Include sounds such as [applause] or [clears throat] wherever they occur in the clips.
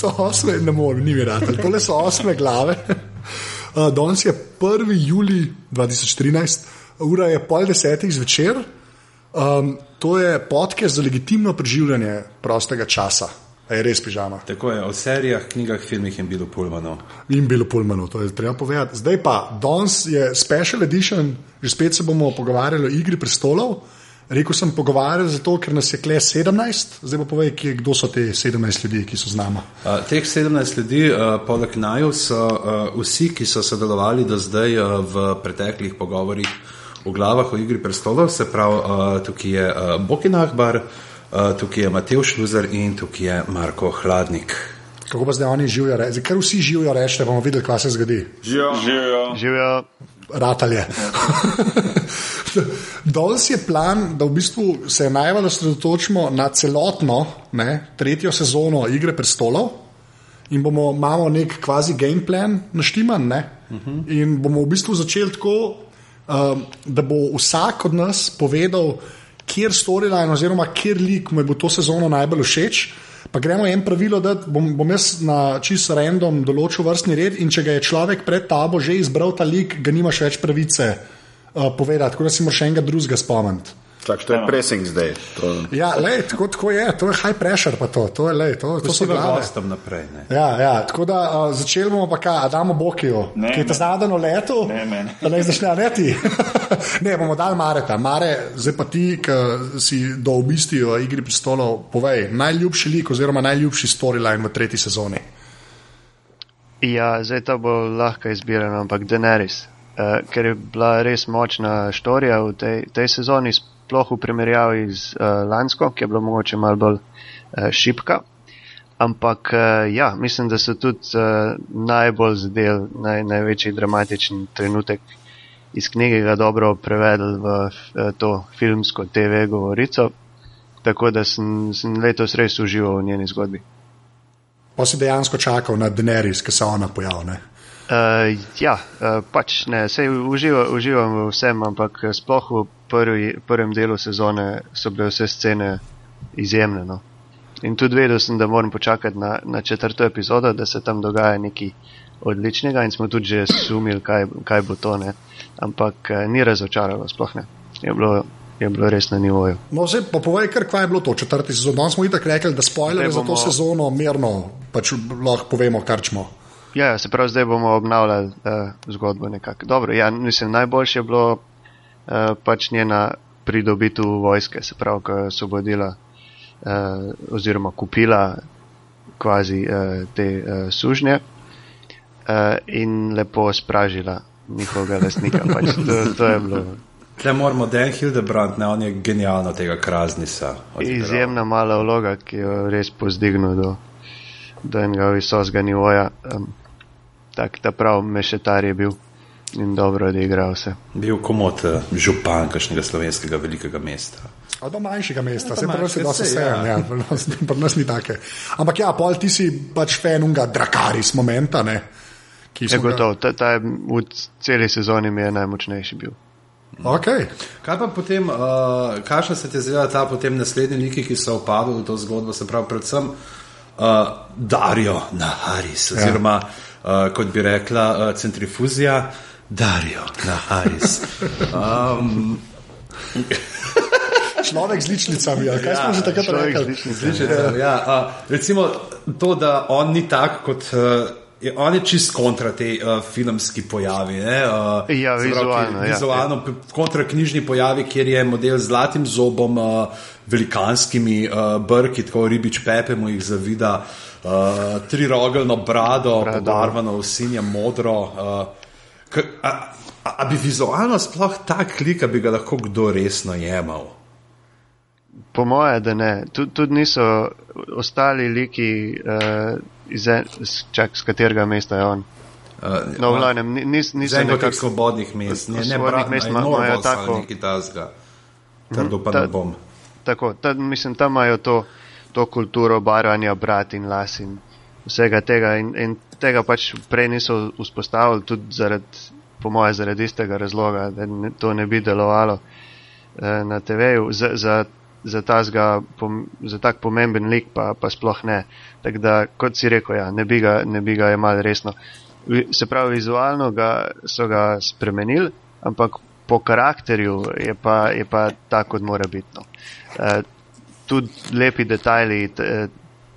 so osme, ne morem, ni mi rad, tole so osme glave. Uh, danes je 1. juli 2013, ura je pol desetih zvečer. Um, to je podcast za legitimno preživljanje prostega časa. A je res pižama. Tako je, o serijah, knjigah, filmih in bilo pulmano. In bilo pulmano, to je treba povedati. Zdaj pa, danes je special edition, že spet se bomo pogovarjali o igri prestolov. Rekel sem pogovarjal zato, ker nas je kle 17, zdaj pa povej, kje, kdo so te 17 ljudi, ki so z nami. Uh, teh 17 ljudi, uh, poleg naju, so uh, vsi, ki so sodelovali do zdaj uh, v preteklih pogovorih v glavah o igri prestolov, se pravi, uh, tukaj je uh, Bokin Ahbar, uh, tukaj je Matej Šluzer in tukaj je Marko Hladnik. Kako pa zdaj oni živijo, re- ker vsi živijo, rečete, bomo videli, kaj se zgodi. Živijo. Živijo. Ratalje. [laughs] Danes je plan, da v bistvu se najbolj osredotočimo na celotno ne, tretjo sezono Igre prestolov in bomo imamo nek kvazi game plan naštiman. Ne, uh -huh. In bomo v bistvu začeli tako, um, da bo vsak od nas povedal, kjer storyline oziroma kjer lik mu bo to sezono najbolj všeč. Pa gremo en pravilo, da bom, bom jaz na čisto random določil vrstni red, in če ga je človek pred tabo že izbral ta lik, ga nimaš več pravice uh, povedati, tako da si moraš še enega drugega spomniti. Tako, to je pressing zdaj. To... Ja, lej, tako, tako je, to je high pressure, pa to, to, je, lej, to, to so Posebej glave. gostom naprej. Ne. Ja, ja, tako da uh, začeli bomo pa kaj, Adamo Bokijo, Ne, ki je ta ne. zadnjo leto. Ne, meni. Da ne začne, ne ti. [laughs] ne, bomo dali Mareta. Mare, zdaj pa ti, ki si do obisti v Igri prestolov, povej, najljubši lik oziroma najljubši storyline v tretji sezoni. Ja, zdaj to bo lahka izbira, ampak Daenerys, uh, ker je bila res močna štorija v tej, tej sezoni, sploh v primerjavi z uh, lansko, ki je bila mogoče malo bolj uh, šipka. Ampak uh, ja, mislim, da so tudi uh, najbolj zadel, naj, največji dramatičen trenutek iz knjige ga dobro prevedli v uh, to filmsko TV govorico. Tako da sem, sem letos res užival v njeni zgodbi. Pa si dejansko čakal na Daenerys, ki se ona pojavlja. Uh, ja, uh, pač ne, sej uživa, uživam v vsem, ampak eh, sploh v prvi, prvem delu sezone so bile vse scene izjemne. No. In tudi vedel sem, da moram počakati na, na četrto epizodo, da se tam dogaja nekaj odličnega in smo tudi že sumili, kaj, kaj bo to. Ne. Ampak uh, ni razočaralo, sploh ne. Je bilo, je bilo res na nivoju. No, zdaj pa povej, kar kaj je bilo to četrti sezon. Danes smo itak rekli, da spoilerje Zdaj za to bomo- sezono mirno, pač lahko povemo, kar čmo. Ja, se pravi, zdaj bomo obnavljali uh, zgodbo nekako. Dobro, ja, mislim, najboljše je bilo pač njena pridobitev vojske, se pravi, ko je osvobodila uh, oziroma kupila kvazi uh, te uh, sužnje uh, in lepo spražila njihovega lastnika. Pač to, to je bilo Tle moramo Dan Hildebrand, ne, on je genialno tega kraznisa. odigral. izjemna mala vloga, ki jo res pozdignil do, do enega visokega nivoja. Um, tak ta prav mešetar je bil in dobro odigral se. Bil komot eh, župan kakšnega slovenskega velikega mesta. A do manjšega mesta, Ja, se do pravi, se saj, vse, ja. ja, pri nas, pri nas ni take. Ampak ja, pol ti si pač fan unga Drakaris momenta, ne? Ki Je smo ga- gotovo, ta, ta je v celi sezoni mi je najmočnejši bil. Okay. Kaj pa potem, uh, kakšna se ti je zdela ta potem naslednji liki, ki so upadli v to zgodbo, se pravi predvsem uh, Dario Naharis, oziroma uh, kot bi rekla uh, centrifuzija, Dario Naharis. Um, Človek z ličnicami, ali kaj ja, smo že takrat človek z rekli? ličnicami. Slišite, ja, uh, recimo to, da on ni tak kot. Uh, je- On je čist kontra te uh, filmski pojavi. Ne, uh, Ja, vizualno, ki- ja. vizualno p- kontra knjižni pojavi, kjer je model z zlatim zobom, uh, velikanskimi uh, brki, tako ribič Pepe mu jih zavida, uh, trirogelno brado, Brado. pobarvano v sinje modro. Uh, a, a, a bi vizualno sploh tak lik, a bi ga lahko kdo resno jemal? Po moje, da ne. Tud, tudi niso ostali liki, uh, iz, čak, z katerega mesta je on. Uh, No, v glavnem, ni- nis, teh nekako. svobodnih mest, ne, ne brat, mest ima- imajo tako- nekaj tasga. Trdo pa ta- ne bom. Tako, ta, mislim, tam imajo to, to kulturo barvanja brat in las in vsega tega. In, in tega pač prej niso vzpostavili, tudi zaradi, po moje, zaradi istega razloga, da ne, to ne bi delovalo eh, na TV-ju. Za, za za, tazga, pom, za tak pomemben lik pa, pa sploh ne. Tako da, kot si rekel, ja, ne bi ga, ne bi ga imeli resno. Se pravi, vizualno ga, so ga spremenili, ampak po karakterju je pa, je pa tako, kot mora biti. No. Uh, tudi lepi detajli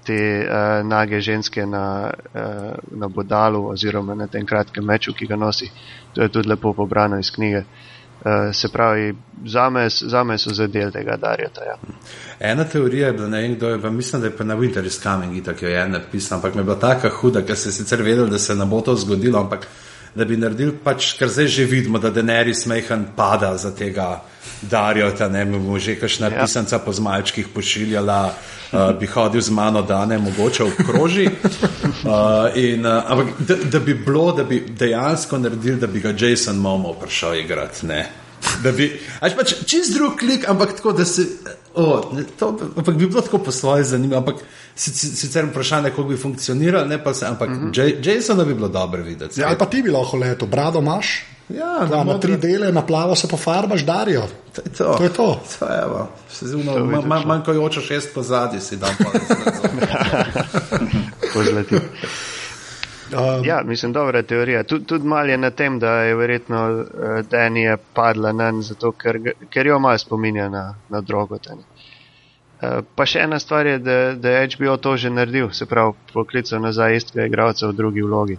te, uh, nage ženske na, uh, na bodalu oziroma na tem kratkem meču, ki ga nosi. To je tudi lepo pobrano iz knjige. Uh, se pravi, zame, zame so zadel tega Darjata. Ja. Ena teorija je bila, ne vem kdo je, pa mislim, da je pa na Winter is Coming, tako je en napisal, ampak mi je bila taka huda, ker se je sicer vedel, da se ne bo to zgodilo, ampak da bi naredili pač, ker zdaj že vidimo, da Daenerys Mehan pada za tega Darjota, ne bi mu že kakšna Ja. pisanca po zmalčkih pošiljala, uh, bi hodil z mano, da ne mogoče obkroži. Uh, [laughs] in, uh, ampak da, da bi bilo, da bi dejansko naredili, da bi ga Jason Momo prišel igrati. Ne? Da bi, až pač čist drug klik, ampak tako, da se. O, ne, to, ampak bi bilo tako po svoje zanimivo, ampak si- si- sicer vprašanje, kako bi funkcioniralo, ne pa se, ampak mm -hmm. Jasona bi bilo dobro videti. Ja, ali pa ti bi lahko leto, brado imaš, ja, da, na modro- tri dele, na plavo se pofarbaš, darijo. To je to. To je to. To je, evo, se zunaj, To ma, ma, ja. manjkajočo šest pozadje si dam. pa [laughs] Pozleti. Um, Ja, mislim, dobra teorija. Tud, tudi mal je na tem, da je verjetno uh, Dani je padla na njen, zato ker, ker jo malo spominja na, na drogo. Uh, pa še ena stvar je, da, da je HBO to že naredil, se pravi, poklical nazaj istega igralca v drugi vlogi.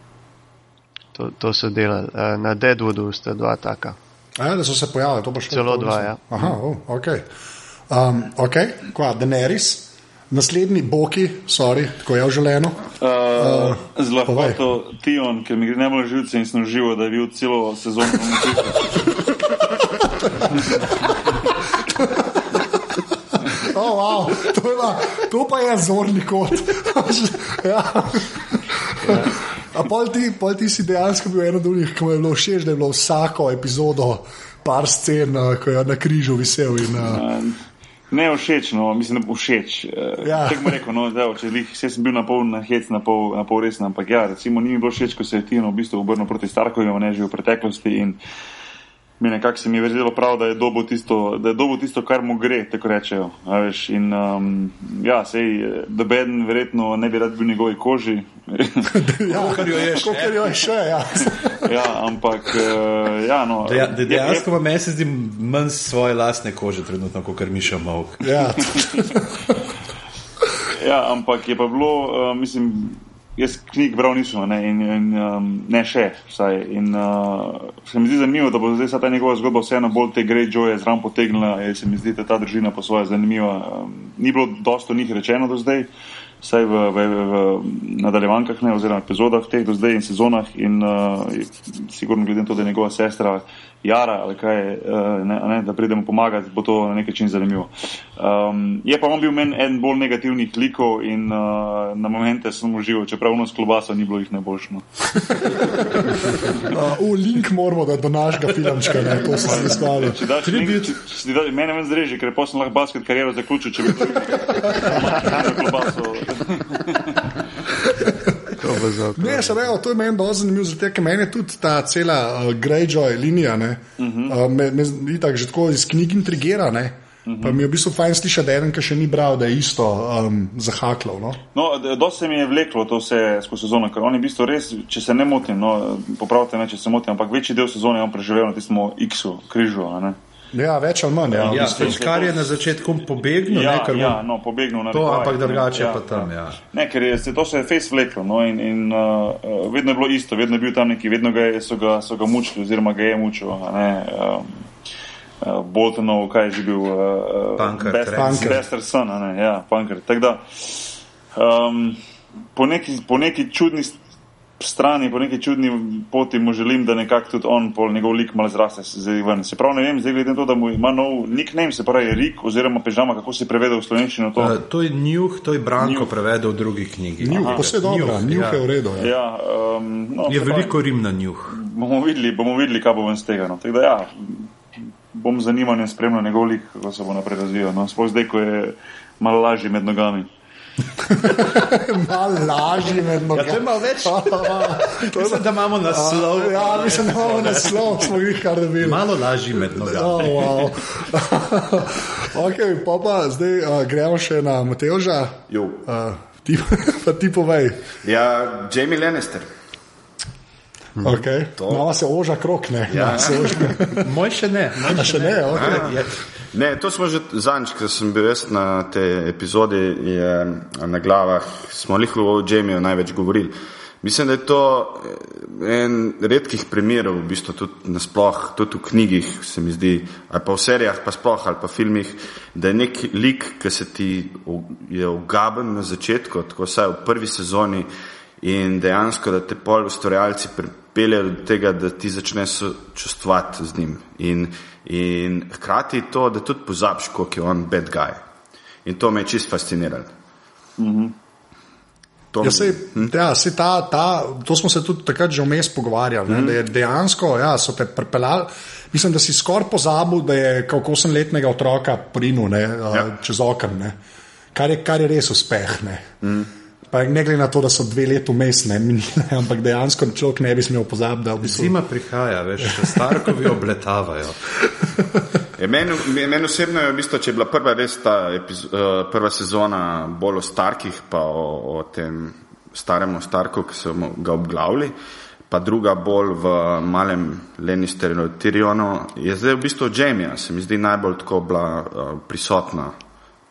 To, to so delali. Uh, na Deadwoodu sta dva taka. A da so se pojavili, to pa še Celo dva, ja. Aha, oh, ok. Um, ok, kva, Daenerys, naslednji Boki, sorry, tako je želeno. Uh, z povej. lahkoto Tion, ker mi gre najbolj živce in sem živo, da je bil celo sezono na močitu. [laughs] Oh, wow, to, je pa, to pa je zorni kot. [laughs] ja. A pol ti, pol ti si dejansko bil eno od njih, ki mu je bilo všeč, da je bilo vsako epizodo par scen, eh, ko je na križu visel. In, uh, Ne všeč, no, mislim, da všeč. Ja. Ja. Tako bi rekel, no, da če lih, vse sem bil na pol na hec, na pol, na pol resen, ampak ja, recimo ni mi bilo všeč, ko se je Tino v bistvu obrnil proti Starkovim, ne že v preteklosti in mi nekako se mi je verjelo prav, da je dobo tisto, da je dobo tisto, kar mu gre, tako rečejo. a Veš, in um, ja, sej, da Ben verjetno ne bi rad bil v njegovi koži. [laughs] ja, Kakor jo je še. Kakor jo je še, ja. ja, ampak uh, ja, no. Deja, de, je- je- dejansko meni se zdi manj svoje lastne kože trenutno, kot kar Miša Mavk. ja. Ja, ampak je pa bilo, uh, mislim, jaz knjig bral nisem, ne, in, in um, ne še, vsaj. In uh, se mi zdi zanimivo, da bo zdaj ta njegova zgodba vseeno bolj te Greyjoye zraven potegnila, se mi zdi, da ta družina po svoje zanimiva. Um, ni bilo dosto njih rečeno do zdaj, vsaj v, v, v nadaljevankah, ne, oziroma epizodah teh do zdaj in sezonah, in uh, sigurno glede na to, da je njegova sestra Jara ali kaj, uh, ne, ne, da pridemo pomagati, bo to na nek način zanimivo. Um, je pa on bil meni en bolj negativnih likov in uh, na momente sem užival, čeprav ono s klobaso ni bilo jih najboljše. No. [laughs] Uh, v link moramo dati do našega filmčka, ne, to se mi stavlja. Če daš link, če, če ti da, mene ven zreže, ker posem lahko basket kariero zaključil, če bi to [laughs] klobaso. [laughs] To bo za Ne, se pravi, to je meni dosti zanimivo, zato ker meni tudi ta cela uh, Greyjoy linija, ne, uh -huh. uh, me, me itak že tako iz knjig intrigira, ne. Uh -huh. Pa mi je v bistvu fajn slišati, da je eden, ki še ni bral, da je isto um, zahaklal. No? No, dosti se mi je vleklo to vse skozi sezono, ker on je v bistvu res, če se ne motim, no, popravite me, če se motim, ampak večji del sezone je on preživel na tistem X-u, križu. ne. Ja, več ali manj. Ja. Ja, bistvu pač se kar je na začetku pobegnil, Ja, ne, ker ja, no, pobegnil na to, ampak drugače ja, pa tam. Ja. Ne, ker je, se, to je face vleklo no, in, in uh, uh, vedno je bilo isto, vedno je bil tam neki, vedno ga je, so, ga, so ga mučili, oziroma ga je mučil. a Ne, um, uh, Boltonov, kaj je že bil, uh, best, Punkar. Bester son, a ne, ja, Punker. Tako da um, po, neki, po neki čudni strani, po neki čudni poti mu želim, da nekako tudi on, pol njegov lik malo zraste se zdaj ven. Se pravi, ne vem, zdaj glede na to, da mu ima nov nickname, se pravi Rik oziroma Pežama, kako se prevede v slovenščino to. Uh, to je Njuh, to je Branko Njuh. prevedel v drugi knjigi. Njuh, pa vse dobro, Njuh, njuh ja. je v redu. Ja. Ja, um, no, Je se pravi, veliko rim na Njuh. bomo videli, bomo videli, kaj bo ven z tega. No. Tako da ja, bom z zanimanjem spremljal njegov lik, kako se bo naprej razvijal. No. Sploh zdaj, ko je malo lažje med nogami. [laughs] Malo lažje med Ja, nogami. to je malo več. [laughs] Mislim, da imamo naslov. Ja, mislim, da imamo naslov, smo jih kar dobili. Malo lažji med Oh, nogami. wow. [laughs] okay, pa pa zdaj uh, gremo še na Mateoža. Jo. Uh, ti, pa ti povej. Ja, Jamie Lannister. Okay. Mama se oža krok, ne? Ja. Se oža. Moj še ne. Moj A še ne, okay. Je, Ne, to smo že zadnjič, ko sem bil jaz na tej epizodi, je na glavah, smo lihko o Jamiju največ govorili. Mislim, da je to eh, en redkih primerov, v bistvu tudi nasploh, tudi v knjigih, se mi zdi, ali pa v serijah, pa sploh, ali pa filmih, da je nek lik, ki se ti je ugaben na začetku, tako vsaj v prvi sezoni in dejansko, da te pol ustvarjalci pripeljejo do tega, da ti začneš čustvati z njim. In, in hkrati to, da tudi pozabiš, koliko je on bad guy. In to me je čist fasciniralo. To Ja, sej, ja, sej ta, ta, to smo se tudi takrat že vmes pogovarjali. Mm. Da je dejansko ja, so te pripeljali. Mislim, da si skoraj pozabil, da je kako osemletnega otroka prinul ne, ja. čez okno, ne. kar, je- kar je res uspeh. Ne. Mm. Pa ne glede na to, da so dve leti vmes, ne, [laughs] minile, ampak dejansko človek ne bi smel pozabiti, da v bistvu. zima prihaja, veš, starkovi obletavajo. [laughs] Je, meni, meni osebno je v bistvu, če je bila prva res ta epiz, uh, prva sezona bolj o Starkih, pa o, o tem starem Starku, ki so ga obglavili, pa druga bolj v malem Lannisterju, Tyrionu, je zdaj v bistvu Jamie, se mi zdi najbolj tako bila uh, prisotna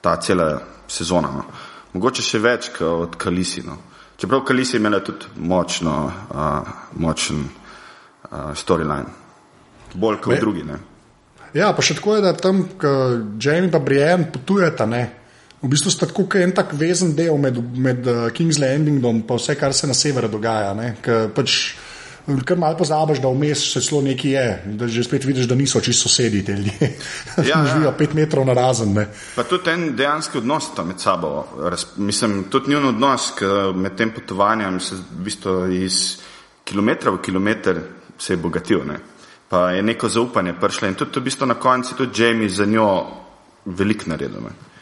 ta cela sezona. No. Mogoče še več kot od Kalisi. No. Čeprav Kalisi je imela tudi močno, uh, močen uh, storyline, bolj kot Me- drugi. Ne. Ja, pa še tako je, da tam ko Jamie in Brian potujeta. Ne? V bistvu sta tako en tak vezen del med, med uh, King's Landingom in vse, kar se na severu dogaja. ne. Ker Pač, kar malo pozabiš, da vmes še celo nekaj je, da že spet vidiš, da niso čisto sosedi ti ljudje. [laughs] Ja, Ja, ja. živijo pet metrov na razen. Ne. Pa tudi en dejanski odnos tam med sabo. Raz, mislim, tudi njun odnos med tem potovanjem se v bistvu iz kilometra v kilometr se je bogatil. Ne? Pa je neko zaupanje prišlo in tudi v bistvu na koncu tudi Jamie za njo velik naredil. Ne?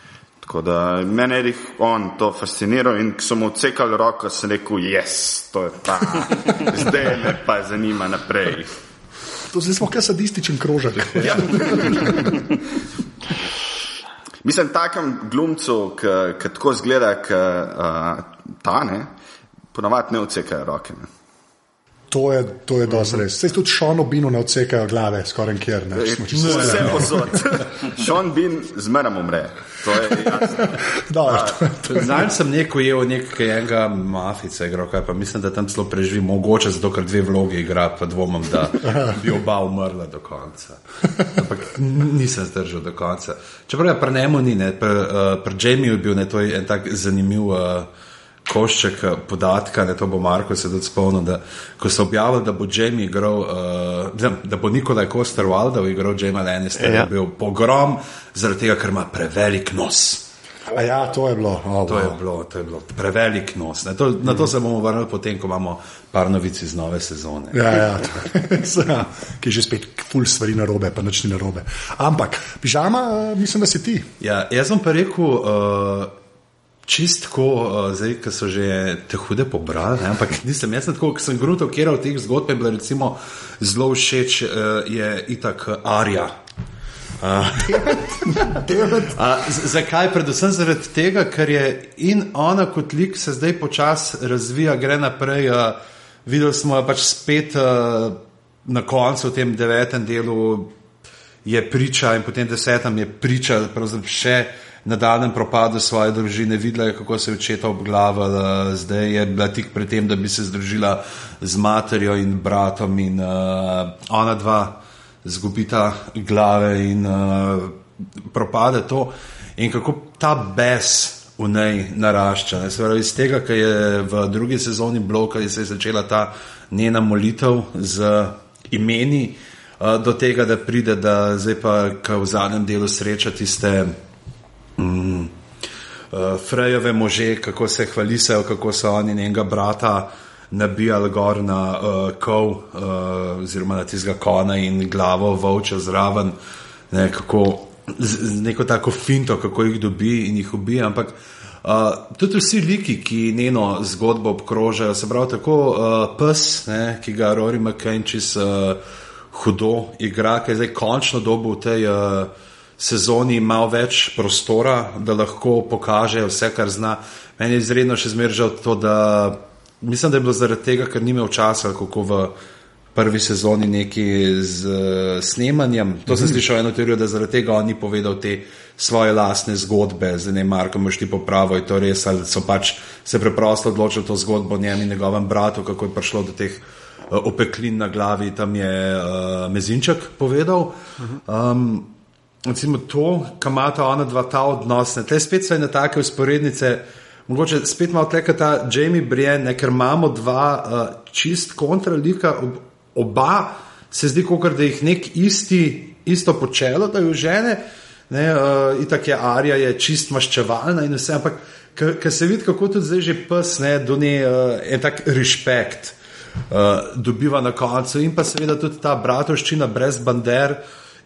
Tako da mene je jih on to fasciniral in ko so mu odsekali roko, sem rekel, yes, to je ta, [laughs] zdaj me pa zanima naprej. To zdaj smo kaj sadističen krožek. [laughs] Ja. Mislim, takem glumcu, ki tako zgleda, ki uh, ta ne, ponavadi ne odsekajo roke. Ne. To je, to je dosti res. Sej tudi Šono Binu ne odsekajo glave, skoraj kjer. Ne, čisto Vse posod. Sean Bean zmeram umre. Zdaj sem neko jedel nekega mafica, igral, kaj pa mislim, da tam celo preživi, mogoče zato, ker dve vlogi igra, pa dvomim, da bi oba umrla do konca. Ampak nisem zdržal do konca. Čeprav je pri njemu ni, ne, pri, uh, pri Jamieju je bil ne, to je en tak zanimiv. Uh, Košček eh, podatka, ne, to bo Marko se tudi spomnil, da ko so objavili, da bo Jamie igral, uh, da bo Nikolaj Koster Waldov igral Jamie Lannister, ja. Je bil pogrom, zaradi tega, ker ima prevelik nos. A ja, to je bilo. Oh, To je wow. bilo, to je bilo prevelik nos. Ne, to, na to se bomo vrnili potem, ko imamo par novic iz nove sezone. Ja, ja, [laughs] ja, ki je že spet ful stvari na robe, pa nič ni na robe. Ampak, pižama, eh, mislim, da si ti. Ja, jaz sem pa rekel, uh, čistko, uh, zdaj, ki so že te hude pobrali, ne, ampak [laughs] nisem jaz tako, ker sem gruto, kjer od teh zgodb je bila recimo zelo všeč, uh, je itak uh, Arja. [laughs] A, z- zakaj? Predvsem zaradi tega, ker je in ona kot lik se zdaj počasi razvija, gre naprej. Uh, videli smo jo pač spet uh, na koncu, v tem devetem delu, je priča in potem desetem je priča pravzaprav še nadaljem propadu svoje družine. Videla je, kako se je očeta obglavala, zdaj je bila tik pred tem, da bi se združila z materjo in bratom in uh, ona dva zgubita glave in uh, propade to. In kako ta bes v njej narašča. Ne? Se pravi, iz tega, kar je v drugi sezoni bilo, ko se je začela ta njena molitev z imeni, uh, do tega, da pride, da zdaj pa, ko v zadnjem delu sreča tiste mm, uh, Frejove može, kako se hvalisajo, kako so oni njenega brata nabijali gor na uh, kol, uh, oziroma na tistega kona in glavo volča zraven, ne, kako, z, z neko tako finto, kako jih dobi in jih ubija. Ampak Uh, tudi vsi liki, ki njeno zgodbo obkrožajo, se pravi tako uh, pes, ne, ki ga Rory McKenčis uh, hudo igra, ki je zdaj končno dobil v tej uh, sezoni malo več prostora, da lahko pokaže vse, kar zna. Meni je izredno še zmeržal to, da mislim, da je bilo zaradi tega, ker ni imel časa, kako v prvi sezoni neki z uh, snemanjem. To sem slišal eno teorijo, da zaradi tega on ni povedal te svoje lastne zgodbe, zdaj ne Marko, moš ti popravo, je to res, ali so pač se preprosto odločili to zgodbo o njem in njegovem bratu, kako je prišlo do teh uh, opeklin na glavi, tam je uh, Mezinček povedal. Um, recimo to, kam ima ona dva ta odnos, ne, te spet so ene take usporednice, mogoče spet malo teka ta Jamie Brien, ne, ker imamo dva uh, čist kontralika, ob, oba se zdi, kot da jih nek isti, isto počelo, da jo žene, ne, uh, itak je Arja je čist maščevalna in vse, ampak ker se vidi, kako tudi zdaj že pes, ne, do nje uh, en tak respekt. Uh, dobiva na koncu, in pa seveda tudi ta bratovščina brez bander,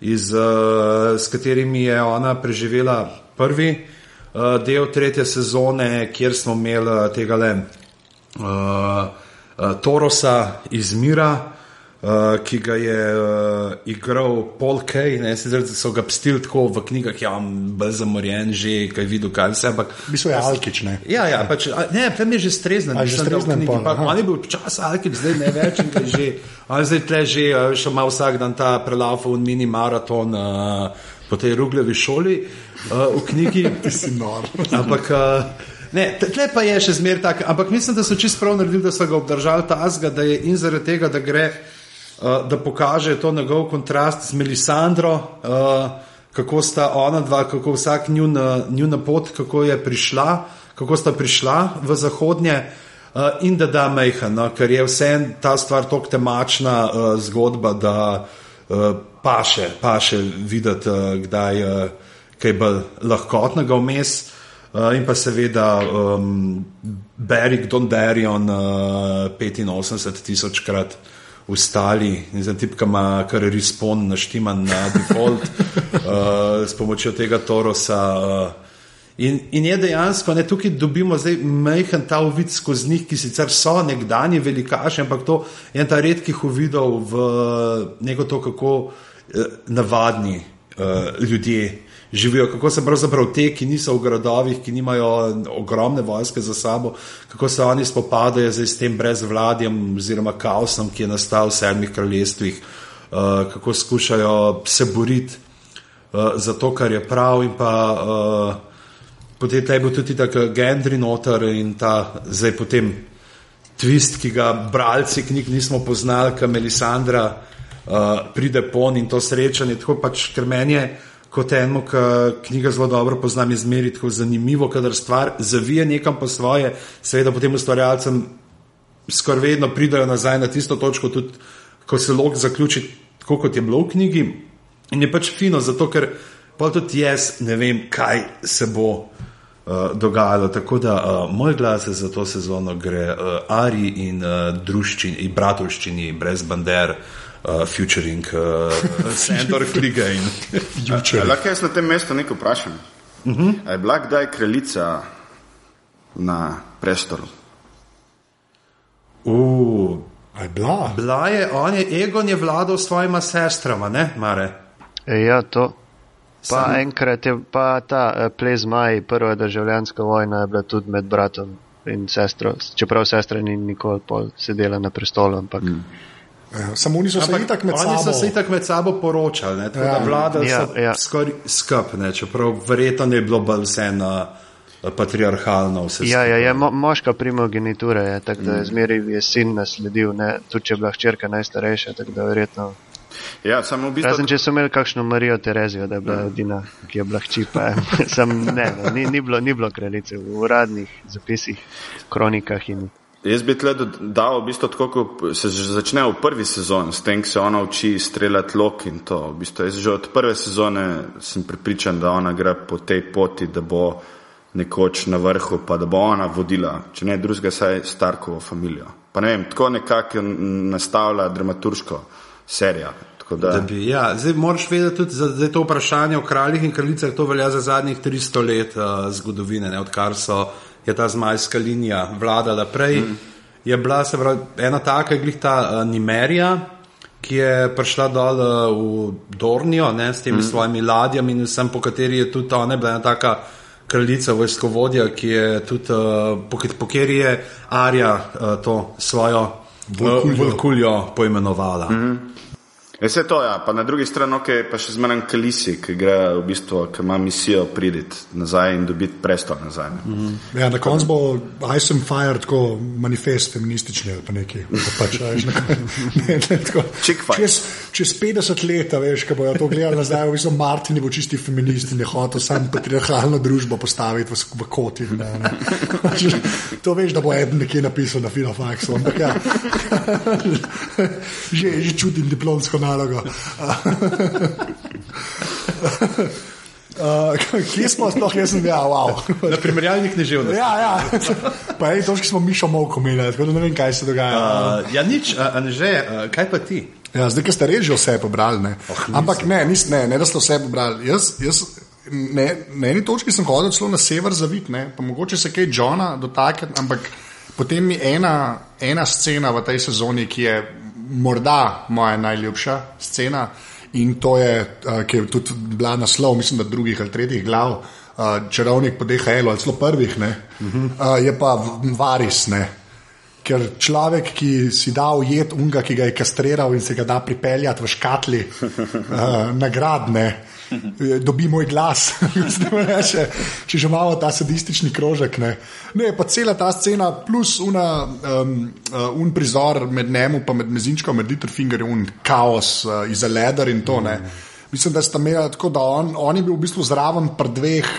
iz, uh, s katerimi je ona preživela prvi uh, del tretje sezone, kjer smo imeli uh, tega le uh, uh, Torosa iz Mira, uh, ki ga je uh, igral Paul Kay, ne sicer so ga pstili tako v knjigah, ja, bolj zamorjen, že kaj videl, kaj vse. Ampak, V bistvu je Alkič, ne. Ja, ja pač, a, ne, tam je že streznen. Že streznen knjigi, pa. On je bil čas Alkič, zdaj ne več in že. On zdaj tle že še ima vsak dan ta prelafov mini maraton uh, po tej rugljevi šoli uh, v knjigi. [laughs] Si nor. Ampak, uh, ne, tle pa je še zmer tak, ampak mislim, da so čist prav naredili, da so ga obdržali tazga, da je in zaradi tega, da gre, uh, da pokaže to njegov kontrast z Melisandro, uh, kako sta ona dva, kako vsak njuna, njuna pot, kako je prišla, kako sta prišla v zahodnje. Uh, in da da mejha, no, ker je vse ta stvar tako temačna uh, zgodba, da uh, paše, paše videti, uh, kdaj je uh, kaj bolj lahkotnega vmes. Uh, in pa seveda um, Berik Dondarjon uh, 85 tisočkrat ustali, in za tipka ima kar respon naštiman na default uh, [laughs] s pomočjo tega Torosa. Uh, In, in je dejansko, ne, tukaj dobimo zdaj majhen ta uvid skozi njih, ki sicer so nekdani velikaši, ampak to je ta redkih uvidov v neko to, kako eh, navadni eh, ljudje živijo, kako se pravzaprav te, ki niso v gradovih, ki nimajo ogromne vojske za sabo, kako se oni spopadajo s tem brezvladjem oziroma kaosom, ki je nastal v sedmih kraljestvih, eh, kako skušajo se boriti eh, za to, kar je prav in pa. Eh, Potem je bil tudi tako Gendry noter in ta zdaj potem twist, ki ga bralci knjig nismo poznali, kam Melisandra uh, pride pon in to srečanje. Tako pač, ker meni je kot enemu, ki knjiga zelo dobro poznam, je zmeri tako zanimivo, kadar stvar zavije nekam po svoje, seveda potem ustvarjalcem skoraj vedno pridajo nazaj na tisto točko, tudi ko se lok zaključi, tako kot je bilo v knjigi. In je pač fino, zato ker pa tudi jaz ne vem, kaj se bo uh, dogajalo. Tako da uh, moj glas za to sezono gre uh, Ari in uh, druščini, in bratovščini, brez bander, uh, futuring, uh, [laughs] Sandor Kligajn. Future. Lahko jaz na tem mestu nekaj vprašam. Uh -huh. Je bila kdaj kraljica na prestolu? Uh, A je bila? bila je, on je, Egon je vladal s svojima sestrama, ne, Mare? E, Ja, to. Pa Sam- enkrat je pa ta eh, ples Maj, prva državljanska vojna je bila tudi med bratom in sestro, čeprav sestra ni nikoli pol sedela na prestolu, ampak mm. Ja, samo oni so se itak med oni sabo. so se itak med sabo poročali, ne, tako Ja. da vladali Ja, so ja. skoraj skup, ne, čeprav verjetno ne je bilo bolj vse na patriarhalno vse Ja, ja, ja mo moška primogenitura je, tako da je zmeri je sin nasledil, ne, tudi če je bila hčerka najstarejša, tako da verjetno. Ja, samo v bistvu. Razen če so imeli kakšno Marijo Terezijo, da je bila edina, ki je bila hči, pa sem [laughs] ne, no, ni, ni, bilo, ni bilo kraljice v uradnih zapisih, kronikah in Jaz bi tle dal v bistvu tako, kot se začne v prvi sezoni, s tem, ko se ona uči streljati lok in to. V bistvu jaz že od prve sezone sem pripričan, da ona gre po tej poti, da bo nekoč na vrhu, pa da bo ona vodila, če ne drugega, saj Starkovo familijo. Pa ne vem, tako nekako nastavlja dramaturško serija. Tako Da, Da bi, ja. Zdaj moraš vedeti tudi, da je to vprašanje o kraljih in kraljicah, to velja za zadnjih 300 let uh, zgodovine, ne, odkar so, je ta zmajska linija vladala prej. Mm. Je bila pravi, ena taka, je glih ta uh, Nimerija, ki je prišla dol uh, v Dornijo ne, s temi mm. svojimi ladjami in vsem, po kateri je tudi ona bila ena taka kraljica, vojskovodja, ki je tudi, uh, po, po kateri je Arja uh, to svojo Volkuljo poimenovala. Mm -hmm. Vse to, ja. pa na drugi strani okay, pa še zmeraj Kalisi, ki gre v bistvu, ki ima misijo priditi nazaj in dobiti prestol nazaj. Mm -hmm. ja, na koncu bo Ice and Fire tako manifest feministični ali pa nekaj. Pač, veš, ne, ne, tako, čez, čez 50 let, veš, ko bojo to gledali nazaj, v bistvu Martin bo čisti feminist in je hotel sam patriarhalno družbo postaviti v, v. Ne, ne. to veš, da bo eden nekje napisal na Filofaxu, ampak ja. [laughs] že, že čutim diplomsko nalogo. [laughs] Uh, kje smo sploh, jaz sem ja, wow. Na primerjalnih književnostih. Ja, ja. Pa je to, ki smo Mišo Moko imeli, tako da ne vem, kaj se dogaja. Uh, ja, nič, uh, že, uh, kaj pa ti? Ja, zdaj, ki ste že vse pobrali. Ne. Oh, Ampak ne, nis, ne, ne, da ste vse pobrali. Jaz, jaz, ne, na eni točki sem hodil celo na sever zavit, ne, pa mogoče se kaj Johna dotakniti, ampak potem mi ena, ena scena v tej sezoni, ki je morda moja najljubša scena. In to je, uh, ki je tudi bila naslov, mislim, da drugih ali tretjih glav, uh, čarovnik po DHL ali celo prvih, uh -huh. uh, je pa varis. Ne? Ker človek, ki si da ujet unga, ki ga je kastriral in se ga da pripeljati v škatli, uh, nagradne, dobi moj glas. [laughs] reče, če že imamo ta sadistični krožek. Ne. ne, pa cela ta scena, plus una, um, uh, un prizor med njemu in med mezinčkom, med Litterfingerjem, un kaos uh, iz leder in to. Ne. Mislim, da sta imela tako, da on, on je bil v bistvu zraven pri dveh.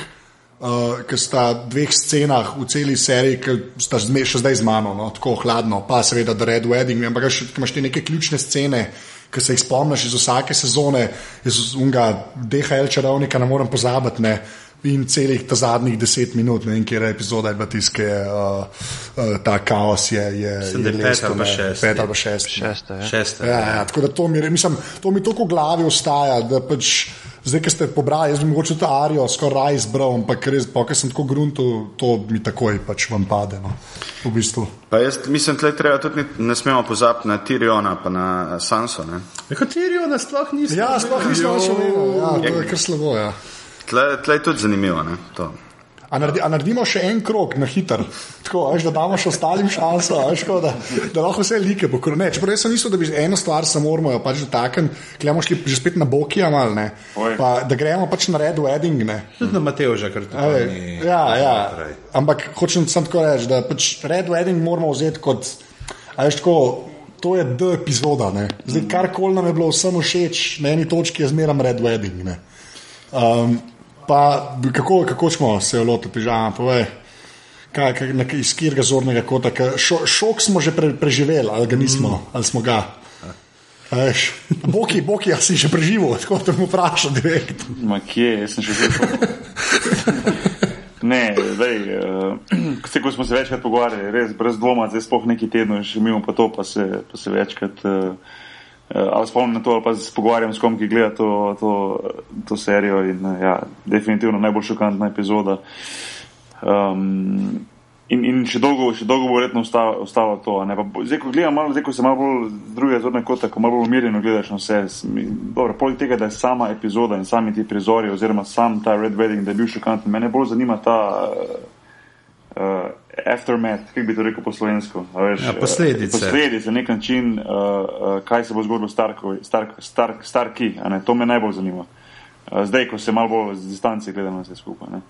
Uh, Ker sta dveh scenah v celi seriji, ki sta zme, še zdaj z mano, no, tako hladno, pa seveda, da Red Wedding, ampak še, imaš te neke ključne scene, ki se jih spomniš iz vsake sezone, iz unga DHL čarovnika, ne morem pozabiti. Ne. In celih ta zadnjih deset minut, ne vem, kje je epizoda, je tiske, uh, uh, ta kaos je. je, je pet ali šest. Pet ali šest. Šest, ja. šest ja, ja, tako da to mi, mislim, to mi toliko v glavi ostaja, da pač. Zdaj, ki ste pobrali, jaz bi mogoče to arijo skoraj izbral, ampak res, pa, ker sem tako grunto, to mi takoj pač vam pade. No, v bistvu. Pa jaz mislim, da treba tudi ne smemo pozabiti na Tiriona, pa na Sanso. Kot Tiriona sploh nismo. Ja, sploh nismo več imeli. Ja, to je kar slabo. Ja. Tle, tle je tudi zanimivo. Ne, to. A, naredi, a naredimo še en krok na hiter, tako veš, da damo še ostalim šanso, veš, ko, da, da lahko vse like pokrone. Čeprav jaz sem mislil, da bi eno stvar samo moramo pač dotakniti, klemo šli že spet na boki, mal, pa, da gremo pač na red wedding. Ne. Tudi na Mateo že kar tako. Ja, ja. Ampak hočem samo tako reči, da pač red wedding moramo vzeti kot, veš, tako. To je D epizoda. Ne. Zdaj, karkoli nam je bilo vsem všeč, na eni točki je zmeraj red wedding. Um, Pa kako, kako smo se lotili pižama, povej, kaj, kaj, na, iz katerega zornega kota. Šo, šok smo že pre, preživeli, ali ga nismo, mm. ali smo ga. Veš, boki, boki, jaz si že preživel, tako da mu vprašam direkt. Ma kje, jaz sem že živel. [laughs] Ne, zdaj, [clears throat] uh, ko smo se večkrat pogovarjali, res brez dvoma, zdaj spoh neki tedno, še mimo pa to, pa se, pa se večkrat. Uh, ali spomnim na to, ali pa se pogovarjam s kom, ki gleda to, to, to serijo. In, uh, ja, definitivno najbolj šokantna epizoda. Um, in, in še dolgo, še dolgo bo verjetno ostalo to. Zdaj, ko gledam, malo, zdaj, ko se malo bolj z druge zorne kote, ko malo bolj umirjeno gledaš na vse. Dobro, poleg tega, da je sama epizoda in sami ti prizori, oziroma sam ta Red Wedding, da je bil šokanten, mene bolj zanima ta. Uh, uh, aftermath, kako bi to rekel po slovensko. Veš, ja, posledice. Posledice, na nek način, uh, uh, kaj se bo zgodilo s Starki, Stark, Stark, Starki to me najbolj zanima. Uh, zdaj, ko se malo bolj z distance gledamo vse skupaj. Ne.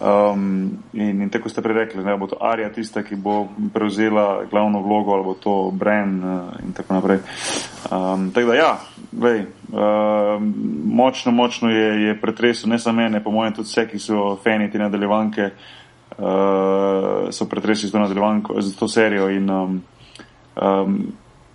Um, in, in tako ste prej rekli, da bo to Arija tista, ki bo prevzela glavno vlogo, ali bo to Bren uh, in tako naprej. Um, tako da, ja, vej, uh, močno, močno je, je pretresel ne samo mene, po mojem tudi vse, ki so fani te nadaljevanke. Uh, uh, so pretresli to nadaljevanko, za to serijo. In, um, um,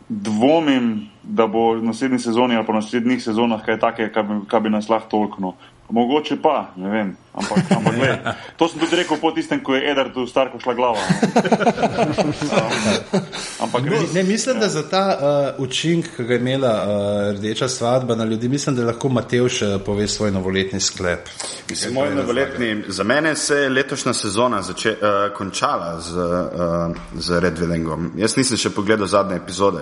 dvomim, da bo v naslednji sezoni ali pa v naslednjih sezonah kaj takega, kar, kar bi nas lahko tolkno. Mogoče pa, ne vem, ampak, ampak le, To sem tudi rekel po tistem, ko je Edertu Starko šla glava. um, [laughs] ampak Ne, res, ne, mislim, da za ta uh, učinek, ki ga je imela uh, rdeča svadba na ljudi, mislim, da lahko Matevš uh, pove svoj novoletni sklep. Mislim, moj novoletni, za mene se je letošnja sezona zače, uh, končala z, uh, z Red Weddingom. Jaz nisem še pogledal zadnje epizode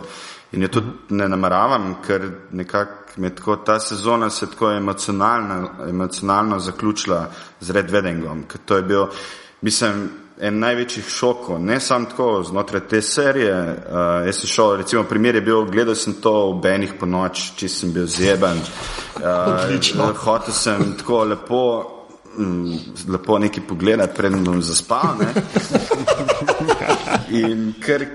in jo tudi ne nameravam, ker nekako me tako ta sezona se tako emocionalno, emocionalno zaključila z Red Weddingom, ker to je bil, mislim, en največjih šokov, ne samo tako znotraj te serije. Uh, jaz sem šel, recimo, primer je bil, gledal sem to ob enih po noč, če sem bil zjeben. Uh, hotel sem tako lepo, mm, lepo nekaj pogledati, preden bom zaspal. Ne? In ker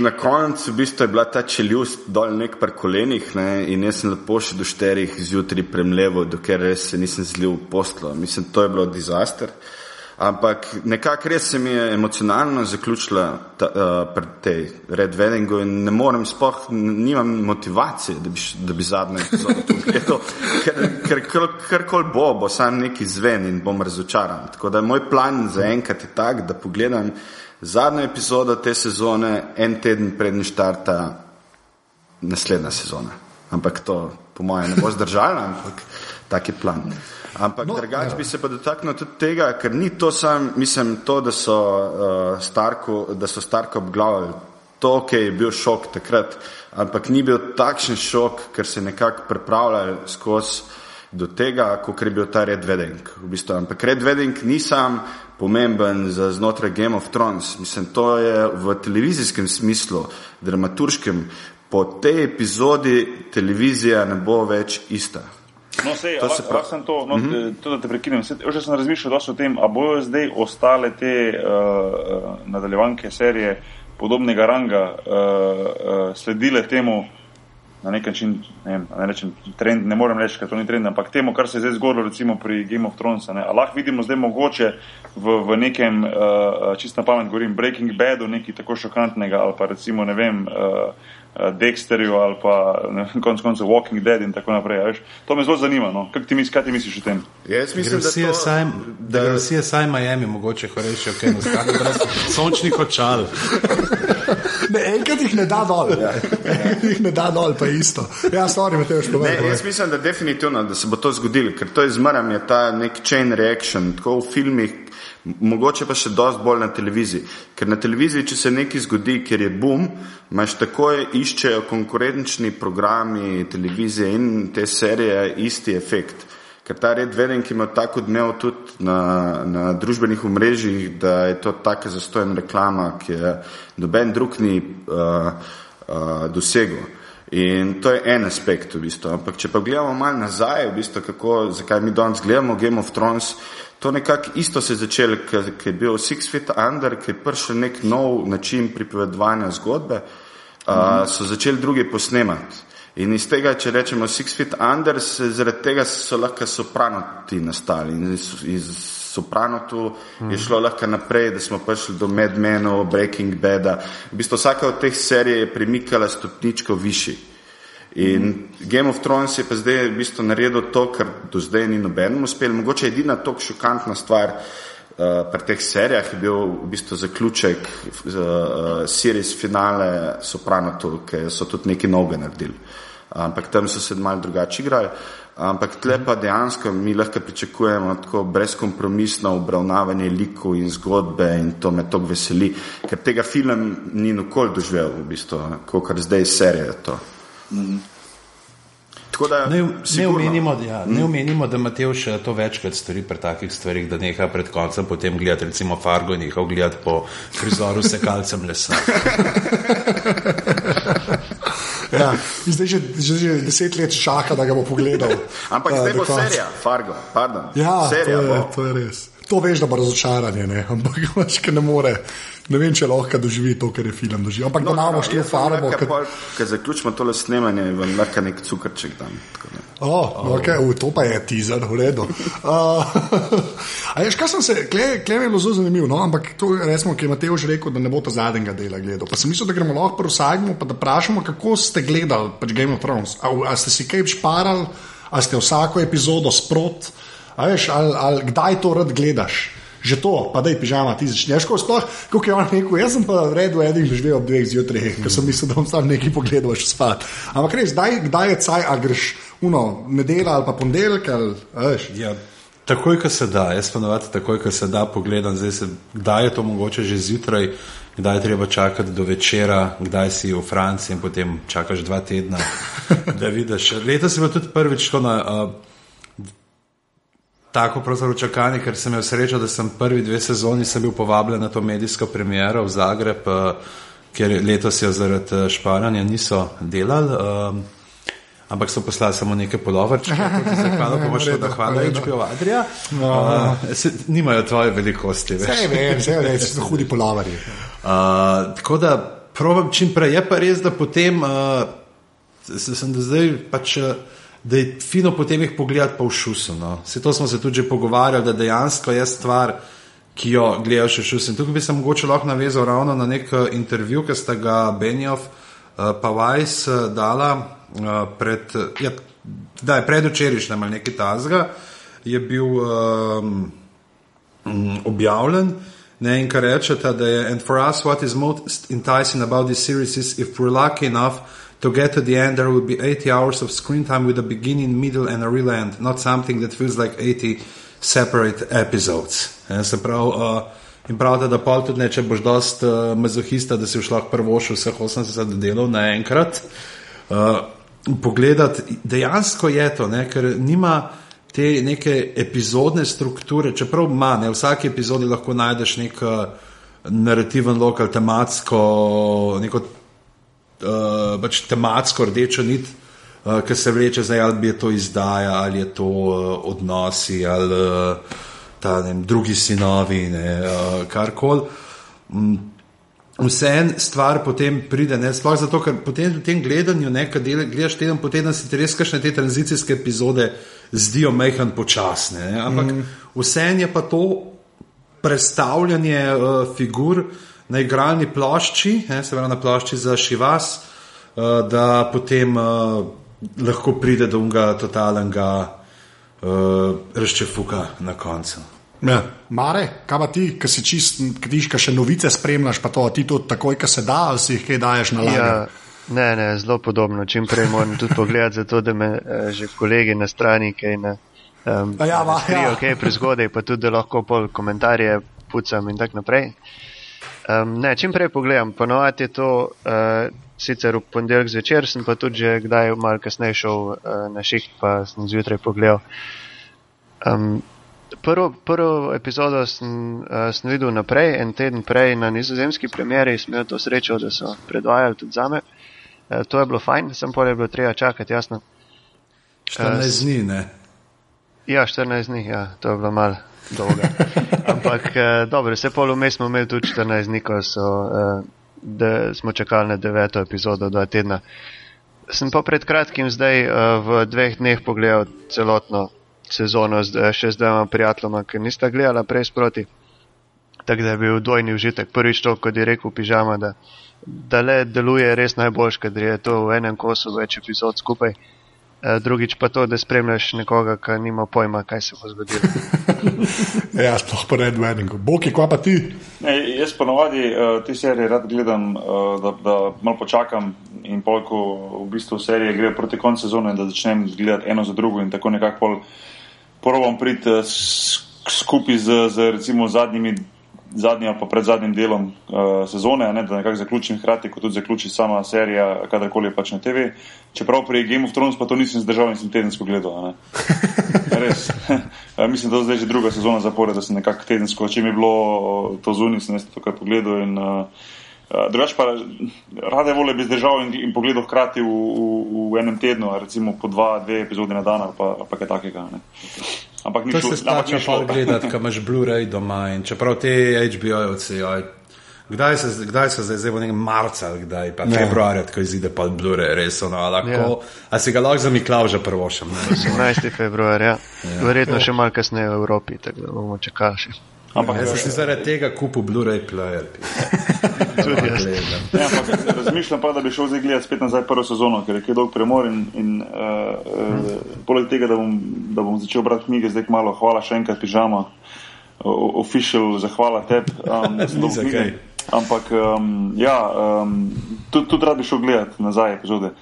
na koncu v bistvu je bila ta čeljust dol nek par kolenih ne, in jaz sem lepo še do šterih zjutraj premleval, dokler res se nisem zlil v poslo. Mislim, to je bilo dizaster. Ampak nekako res se mi je emocionalno zaključila ta, uh, pri tej Red Weddingu in ne morem spoh, nimam motivacije, da bi, da bi zadnjo epizodo pogledal, ker, ker kar, karkoli bo, bo sam neki zven in bom razočaran. Tako da moj plan za enkrat je tak, da pogledam zadnjo epizodo te sezone en teden prednji štarta naslednja sezona. Ampak to, po mojem, ne bo zdržalo, ampak tak je plan. Ampak no, drugače bi se pa dotaknil tudi tega, ker ni to sam, mislim, to, da so, uh, Starku, da so Starko obglavili. To, ki je bil šok takrat, ampak ni bil takšen šok, ker se nekako pripravljal skozi do tega, kot je bil ta Red Wedding. V bistvu. Ampak Red Wedding ni sam pomemben za znotraj Game of Thrones. Mislim, to je v televizijskem smislu, dramaturškem. Po tej epizodi televizija ne bo več ista. No, sej, To se se pravi- sem to, no, mm -hmm. to, da te prekinem. Sej, Že sem razmišljal o tem, a bojo zdaj ostale te uh, nadaljevanke serije podobnega ranga uh, uh, sledile temu na nek način, ne, vem, ne rečem trend, ne morem reči, ker to ni trend, ampak temu, kar se je zdaj zgodilo recimo pri Game of Thrones. ne. Lahko vidimo zdaj mogoče v, v nekem, uh, čist na pamet govorim, Breaking Badu, nekaj tako šokantnega ali pa recimo, ne vem, uh, Dexterju ali pa ne vem, konec koncev Walking Dead in tako naprej. Veš. To me zelo zanima. No. Kaj, ti, mis- kaj ti misliš o tem? Jaz mislim, da to, saj, da gre vsi saj Miami, mogoče horečijo, kaj nas gre, brez sončnih očal. Ne, enkrat jih ne da dol. Enkrat jih ne da dol, pa isto. Ja, stvari me tebe Ne, špomnim. jaz mislim, da definitivno, da se bo to zgodilo, ker to je zmeraj je ta nek chain reaction, tako v filmih, mogoče pa še dosti bolj na televiziji. Ker na televiziji, če se nekaj zgodi, ker je boom, imaš takoj iščejo konkurenčni programi televizije in te serije isti efekt. Ker ta red veden, ki ima tako odmev tudi na, na družbenih omrežjih, da je to taka zastojna reklama, ki je noben drug ni uh, uh, dosegel. In to je en aspekt, v bistvu. ampak če pa gledamo malo nazaj, v bistvu, kako, zakaj mi danes gledamo Game of Thrones, to nekako isto se je začelo, ker ker je bil Six Feet Under, ki je prišel nek nov način pripovedovanja zgodbe, uh, so začeli drugi posnemati. In iz tega, če rečemo Six Feet Under, se, zaradi tega so lahko sopranoti nastali. In iz, iz sopranotu je šlo lahko naprej, da smo prišli do Mad Menov, Breaking Bada. V bistvu vsaka od teh serij je premikala stopničko višji. In Game of Thrones je pa zdaj v bistvu naredil to, kar do zdaj ni nobenemu uspelo. Mogoče edina tako šokantna stvar uh, pri teh serijah je bil v bistvu zaključek uh, series finale Sopranotu, ki so tudi nekaj novega naredili. Ampak tam so se malo drugače igrali. Ampak tle pa dejansko mi lahko pričakujemo tako brezkompromisno obravnavanje likov in zgodbe in to me toliko veseli, ker tega film ni nikoli doživel v bistvu, kot zdaj serija to. Tako da Ne, ne, omenimo, ja, ne omenimo, da Matevš eh, to večkrat stori pri takih stvarih, da neha pred koncem potem gledati, recimo Fargo, neha gledati po prizoru sekalcem lesa. [laughs] Ja, zdaj že, že, že deset let čaka, da ga bo pogledal. Ampak Eh, zdaj bo konca. serija, Fargo, pardon. Ja, serija to je, bo. to je res. To veš, da bo razočaranje, ne? ampak [laughs] ker ne more. Ne vem, če lahko doživi to, kar je film doživel. Ampak no, da imamo štiri farbo. Ker zaključimo tole snemanje, vam lahko nek cukrček dam. da. Oh, oh. Okay, uh, to pa je teaser, v redu. Uh, a [laughs] veš, kaj sem se, klej je bilo zelo zanimivo, no? ampak to resmo, ki je Mateo že rekel, da ne bo ta zadnjega dela gledal. Pa sem mislil, da gremo lahko prosagmo, pa da vprašamo, kako ste gledali pač Game of Thrones. A, a ste si kaj šparali, a ste vsako epizodo sprot, a veš, ali, ali kdaj to rad gledaš. že to, pa da je pižama, ti začneš kot sploh, kot je on rekel, jaz sem pa v redu, edin že živel ob dveh zjutraj, ker sem mislil, da bom sam nekaj pogledal, še spat. Ampak res, daj, kdaj je caj, a greš uno, nedela ali pa ponedeljek ali veš. Ja, takoj, ko se da, jaz ponovadi takoj, ko se da, pogledam, se, kdaj je to mogoče že zjutraj, kdaj je treba čakati do večera, kdaj si v Franciji in potem čakaš dva tedna, [laughs] da vidiš. Letos je bilo tudi prvič to na. Uh, Tako pravzaprav čakanje, ker sem imel srečo, da sem prvi dve sezoni bil povabljen na to medijsko premiero v Zagreb, uh, ker letos je zaradi šparanja niso delali. Uh, ampak so poslali samo nekaj polovrčkov, zahvalno pomoč, da hvala HBO [laughs] Adria. No. Uh, se, nimajo tvoje velikosti. Vse vem, vse vem, so hudi polovarji. Uh, tako da provam čim prej. Je pa res, da potem, uh, sem do zdaj pač. Da je fino potem jih pogledati pa v šusu. No. Vse to smo se tudi pogovarjali, da dejansko je stvar, ki jo gledaš v šusu. In tukaj bi se mogoče lahko navezal ravno na nek intervju, ki sta ga Benjov uh, pa Vajs uh, dala uh, pred, ja, da je predvčerajšnjem ali nekaj tazga, je bil um, objavljen. Ne, in kar rečete, da je, and for us, what is most enticing about this series is if we're lucky enough to get to the end, there will be 80 hours of screen time with a beginning, middle, and a real end, not something that feels like 80 separate episodes. En, se pravi, uh, in pravite, da pol tudi ne, če boš dost uh, mazohista, da si šla prvo še vseh 80 delov naenkrat. Uh, pogledati, dejansko je to, ne, ker nima te neke epizodne strukture, čeprav ima, ne, v vsaki epizodi lahko najdeš nek uh, narativen lokal, tematsko, neko uh, pač tematsko rdečo nit, uh, ki se vleče zdaj, ali je to izdaja, ali je to uh, odnosi, ali uh, ta ne, drugi sinovi, ne, uh, karkoli. Um, vse en stvar potem pride, ne, sploh zato, ker potem v tem gledanju, ne, kad gledaš teden po teden, se ti res kakšne te tranzicijske epizode zdijo mehan počasne, ne, ampak mm. vse en je pa to predstavljanje uh, figur na igralni plošči, ne, se pravi na plošči za šivas, uh, da potem uh, lahko pride do unga totalnega uh, razčefuka na koncu. Ja. Mare, kaj pa ti, ki si čist, ki ti še novice spremljaš, pa to ti tudi takoj, ko se da, ali si jih kaj daješ na lager? Ja, ne, ne, zelo podobno. Čim prej moram tudi pogledati, zato da me eh, že kolegi na strani kaj ne. Um, ja, va, ja. kaj prezgodaj, pa tudi, da lahko pol komentarje pucam in tako naprej. Um, ne, čim prej pogledam, ponovadi je to uh, sicer v ponedeljek zvečer, sem pa tudi že kdaj malo kasneje šel uh, na šiht, pa sem zjutraj pogledal. Um, prvo, prvo epizodo sem, uh, sem videl naprej, en teden prej na nizozemski premjeri, sem imel to srečo, da so predvajali tudi za me. Uh, to je bilo fajn, sem pa je bilo treba čakati, jasno. 14 dni, ne? Ja, 14 dni, ja, to je bilo mal dolgo. Ampak uh, dobro, vse pol vmes smo imeli tudi 14 dni, ko so, uh, da smo čakali na deveto epizodo, dva tedna. Sem pa pred kratkim zdaj uh, v dveh dneh pogledal celotno sezono z, eh, še z dvema prijateljoma, ki nista gledala prej sproti. Tako da je bil dvojni užitek. Prvič to, kot je rekel pižama, da, da le deluje res najboljš, ker je to v enem kosu več epizod skupaj. Eh, drugič pa to, da spremljaš nekoga, ki nima pojma, kaj se bo zgodilo. [laughs] ja, sploh pa ne v enem. Boki, kva pa ti? Ne, jaz ponovadi uh, te serije rad gledam, uh, da, da malo počakam in polko v bistvu serije gre proti koncu sezone, da začnem gledati eno za drugo in tako nekako pol probam priti uh, skupaj z, z recimo zadnjimi, zadnjim pa pred zadnjim delom uh, sezone, ne, da nekako zaključim hkrati, kot tudi zaključi sama serija, kadarkoli je pač na TV. Čeprav pri Game of Thrones pa to nisem zdržal in sem tedensko gledal. [laughs] Res. [laughs] Mislim, da je zdaj že druga sezona zapore, da sem nekako tedensko, če mi je bilo to zunaj, sem jaz to kar pogledal. In, uh, Drugač pa rade volje bi zdržal in, in pogledal hkrati v, v, v enem tednu, recimo po dva, dve epizode na dan ali pa, pa kaj takega. Ne. Ampak ni šlo. To se splača pa gledati, ko imaš Blu-ray doma in čeprav te HBO-jevci, kdaj se, kdaj se zdaj, zdaj bo nekaj marca, kdaj pa ne. februarja, ko izide pa Blu-ray, res ono, lahko. Ja. A si ga lahko za Miklav že prvo še? 18. februarja, ja. verjetno še malo kasneje v Evropi, tako da bomo čakali še. Ampak jaz sem zaradi tega kupil Blu-ray player. [laughs] Tudi jaz. Ja, ampak razmišljam pa, da bi šel zdaj gledati spet nazaj prvo sezono, ker je kaj dolg premor in, in uh, uh, poleg tega, da bom, da bom začel brati knjige, zdaj malo hvala še enkrat pižama. o- official zahvala tebi. Um, [laughs] si. Ampak um, ja, um, tudi, tudi rad bi šel gledati nazaj epizode.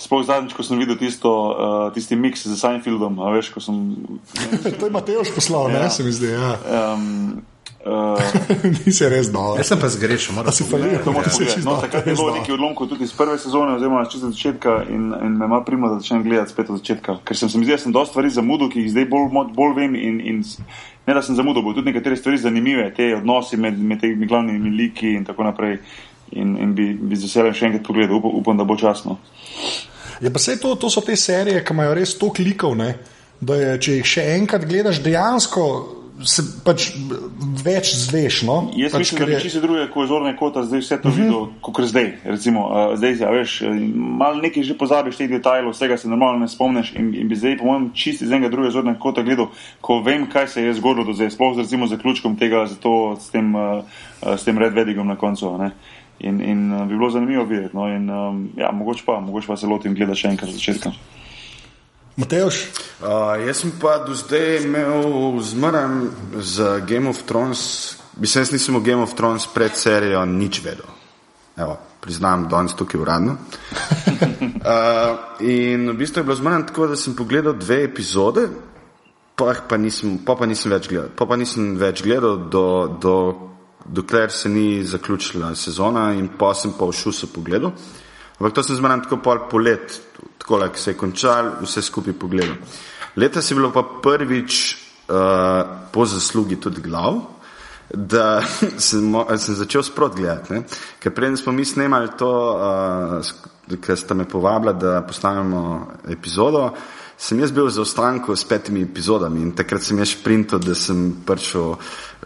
Sploh zadnjič, ko sem videl tisto, uh, tisti miks z Seinfeldom, a veš, ko sem. [laughs] to je Mateoš poslal, ne, Ja. se mi zdi. Ja. Um, uh, [laughs] Nisi res dol. Jaz sem pa zgrešil, moram falil? To moraš Ja. pogledati. No, takrat je bilo nekaj odlomkov tudi iz prve sezone, oziroma čisto od začetka, in, in me ima prima, da začnem gledati spet od začetka. Ker sem se mi zdel, da sem dosta stvari zamudil, ki jih zdaj bolj, bolj vem. In, in ne da sem zamudil, bo tudi nekatere stvari zanimive, te odnosi med, med temi glavnimi liki in tako naprej. In, in bi, bi z veseljem še enkrat pogledal, upam, upam da bo časno. Ja, pa sej to, to so te serije, ki imajo res toliko likov, ne, da je, če jih še enkrat gledaš, dejansko se pač več zveš. No? Jaz pač, mislim, da je- čisto druge, ko je zorne kota zdaj vse to uh -huh. videl, kot zdaj. Recimo, uh, zdaj ja, veš, eh, malo nekaj že pozabiš teh detajlov, vsega se normalno ne spomniš in, in bi zdaj, po mojem, čisto iz enega druge zorne kota gledal, ko vem, kaj se je zgodilo do zdaj, sploh z recimo zaključkom tega, zato s tem, uh, s tem Red Weddingom na koncu. Ne? In, in uh, bi bilo zanimivo videti. No? In, um, ja, mogoče pa, mogoče pa se lotim gledati še enkrat od začetka. Mateoš, Uh, jaz sem pa do zdaj imel zmeren z Game of Thrones, mislim, jaz nisem o Game of Thrones pred serijo nič vedel. Evo, priznam, danes tukaj uradno. [laughs] Uh, in v bistvu je bilo zmeren tako, da sem pogledal dve epizode, pa, pa, nisem, pa, pa nisem več gledal. Pa, pa nisem več gledal, do, do, dokler se ni zaključila sezona in pa sem pa v šusu pogledal. Ampak to sem zmeren tako pol polet, tako da se je končal, vse skupaj pogledal. Leta je bilo pa prvič uh, po zaslugi tudi glav, da [laughs] sem, sem začel sprot gledati. Ker preden smo mi snemali to, uh, ker ste me povabili, da posnamemo epizodo, sem jaz bil v zaostanku s petimi epizodami in takrat sem jaz sprintal, da sem prišel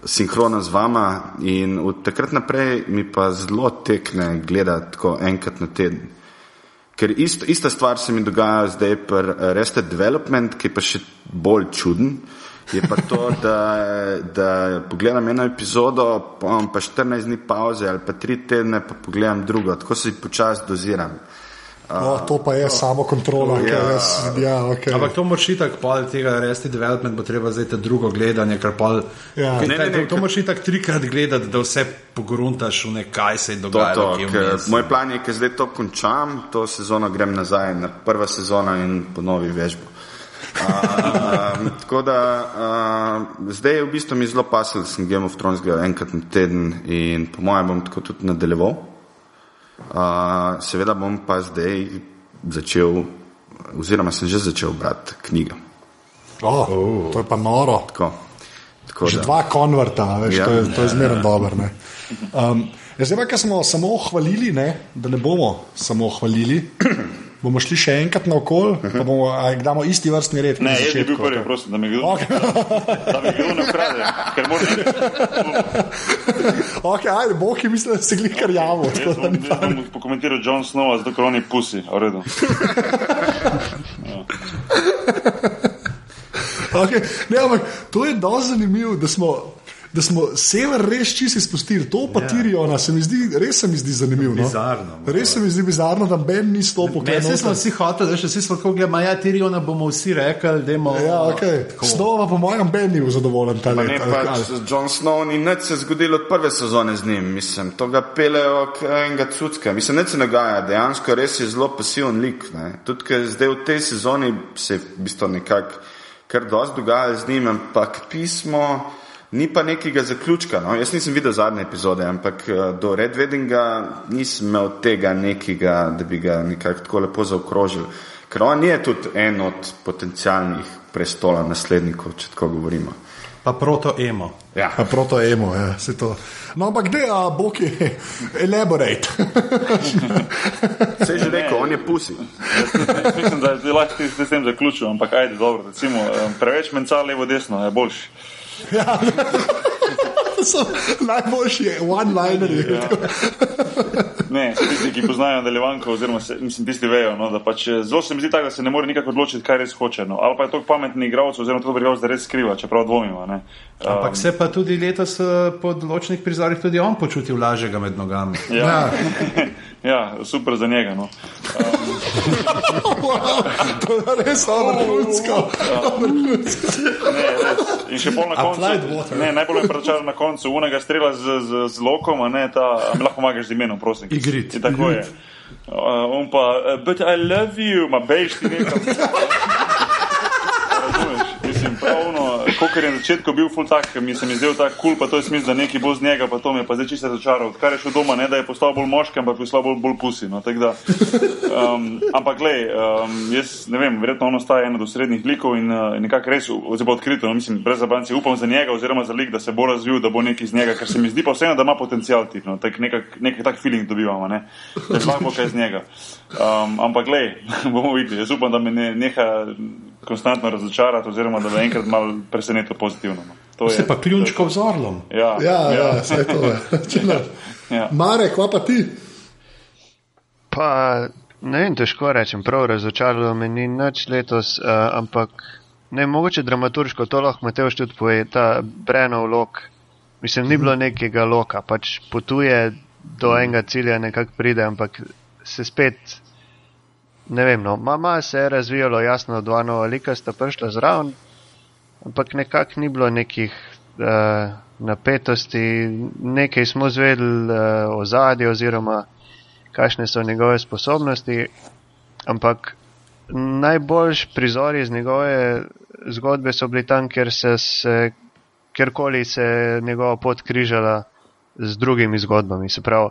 sinhrono z vama in od takrat naprej mi pa zelo tekne gledati tako enkrat na teden. Ker ist, ista stvar se mi dogaja zdaj pri Rested Development, ki je pa še bolj čuden. Je pa to, [laughs] da, da pogledam eno epizodo, pa imam pa 14 dni pauze ali pa 3 tedne, pa pogledam drugo, tako se počasi doziram. No, to pa je samo kontrola, ki ja. jaz, ja, okay. Ampak to moraš itak, pol tega resti development bo treba zdaj te drugo gledanje, ker pol. Ja. Kaj, Ne, ne, ne, to, to moraš itak trikrat gledati, da vse pogruntaš v nekaj se je To, dogajalo. to, vmes. moj plan je, ker zdaj to končam, to sezono grem nazaj na prva sezona in ponovi vežbo. Uh, [laughs] tako da uh, zdaj je v bistvu mi zelo pasel, da sem Game of Thrones gledal enkrat na teden in po mojem bom tako tudi nadaljeval. Uh, seveda bom pa zdaj začel, oziroma sem že začel brati knjige. oh, to je pa noro. Tako, tako Že da- dva konverta, veš, Ja. ja. to je, to je zmerno dobro. ne. Um, ja, zdaj pa, ker smo samo hvalili, ne, da ne bomo samo hvalili, bomo šli še enkrat na okol, pa bomo damo isti vrstni red. Ne, jaz bi bil prvi, ok. prosim, da mi kdo, Okay. [laughs] da mi kdo ne ukrade, ker moram. [laughs] ok, ajde, Bog je mislil, da se glih kar javo. Jaz bom, jaz bom pokomentiral John Snow, zato ker on je pusi, v redu. [laughs] Okay. Ne, ampak to je dosti zanimivo, da smo, da smo sever res čisto izpustili. To pa Ja. Tiriona se mi zdi, res se mi zdi zanimivo. Bizarno, No? Res se mi zdi bizarno, da Ben ni stopil Ne, vsi smo vsi hoteli, da še vsi smo tako gledali, ja, Tiriona bomo vsi rekli, da imamo. Ja, okay. Snova, po mojem, Ben ni bil zadovoljen ta Ne, let. pa John Snow ni nič se zgodilo od prve sezone z njim, mislim, to ga pelejo k enega cucka. Mislim, nič se ne dogaja, dejansko res je zelo pasiven lik. Ne. Tudi, ker zdaj v tej sezoni se je v bistvu nekako kar dosti dogajalo z njim, ampak pismo ni pa nekega zaključka. No. Jaz nisem videl zadnje epizode, ampak eh, do Red Weddinga nisem imel tega nekega, da bi ga nekako tako lepo zaokrožil. Ker on je tudi en od potencialnih prestola naslednikov, če tako govorimo. Pa proto emo. Ja. Pa proto emo, ja, se to. No, ampak kde, a je, elaborate. Se je že rekel, on je pusi. Jaz mislim, da je lahko s tem zaključil, ampak ajde, dobro, recimo, preveč menca levo desno je boljši. Ja. [laughs] To so najboljši one-linerji. Ja. Ne, tisti, ki poznajo nadaljevanko, oziroma se, mislim, tisti vejo, no, da pač eh, zelo se mi zdi tako, da se ne more nikako odločiti, kaj res hoče. No. Ali pa je to pametni igralec, oziroma to igralec, da res skriva, čeprav dvomimo. Ne. Ampak se pa tudi letos eh, po določenih prizorih tudi on počutil lažjega med nogami. Ja. Ja, [laughs] super za njega. No. [laughs] to je res vrhunsko. Ne, res. In še pol na koncu. Ne, najbolj me pričar na koncu, unega strela z, z, z lokom, a ne ta, a lahko pomagaš z imenom, prosim. Igrit. In tako je. Uh, on pa, uh, but I love you, ma bejš ti nekam. [laughs] Razumeš? Mislim, pravno, kot je na začetku bil full tak, mi se mi zdel tak kul, cool, pa to je smisel, da neki bo z njega, pa to me je pa zdaj čisto razočaral. Odkar je šel doma, ne da je postal bolj moški, ampak postal bolj, bolj pusi. No, tako da, um, ampak glej, um, jaz ne vem, verjetno on ostaja ena od srednjih likov in uh, nekako res, oziroma odkrito, no, mislim, brez zabanci, upam za njega oziroma za lik, da se bo razvil, da bo neki iz njega, ker se mi zdi pa vseeno, da ima potencial tip, no, tak, nekak, nekak tak feeling dobivamo, ne, da lahko kaj iz njega. Um, ampak glej, [laughs] bomo videli, jaz upam, da me ne, neha konstantno razočarati oziroma da me enkrat malo preseneti pozitivno. No. To Se pa kljunčkov z orlom. Ja, Ja, ja, vse to je. [laughs] Ja. Marek, kva pa ti? Pa ne vem, težko rečem, prav razočaralo me ni nič letos, uh, ampak ne mogoče dramaturško, to lahko Mateoš tudi poje, ta Brenov lok. Mislim, ni bilo nekega loka, pač potuje do enega cilja, nekako pride, ampak se spet, ne vem, no, mama se je razvijalo, jasno, dva nova lika sta prišla zraven, ampak nekako ni bilo nekih uh, napetosti, nekaj smo zvedeli uh, o zadju oziroma kakšne so njegove sposobnosti, ampak najboljši prizori iz njegove zgodbe so bili tam, ker se, se kjerkoli se je njegova pot križala z drugimi zgodbami. Se pravi,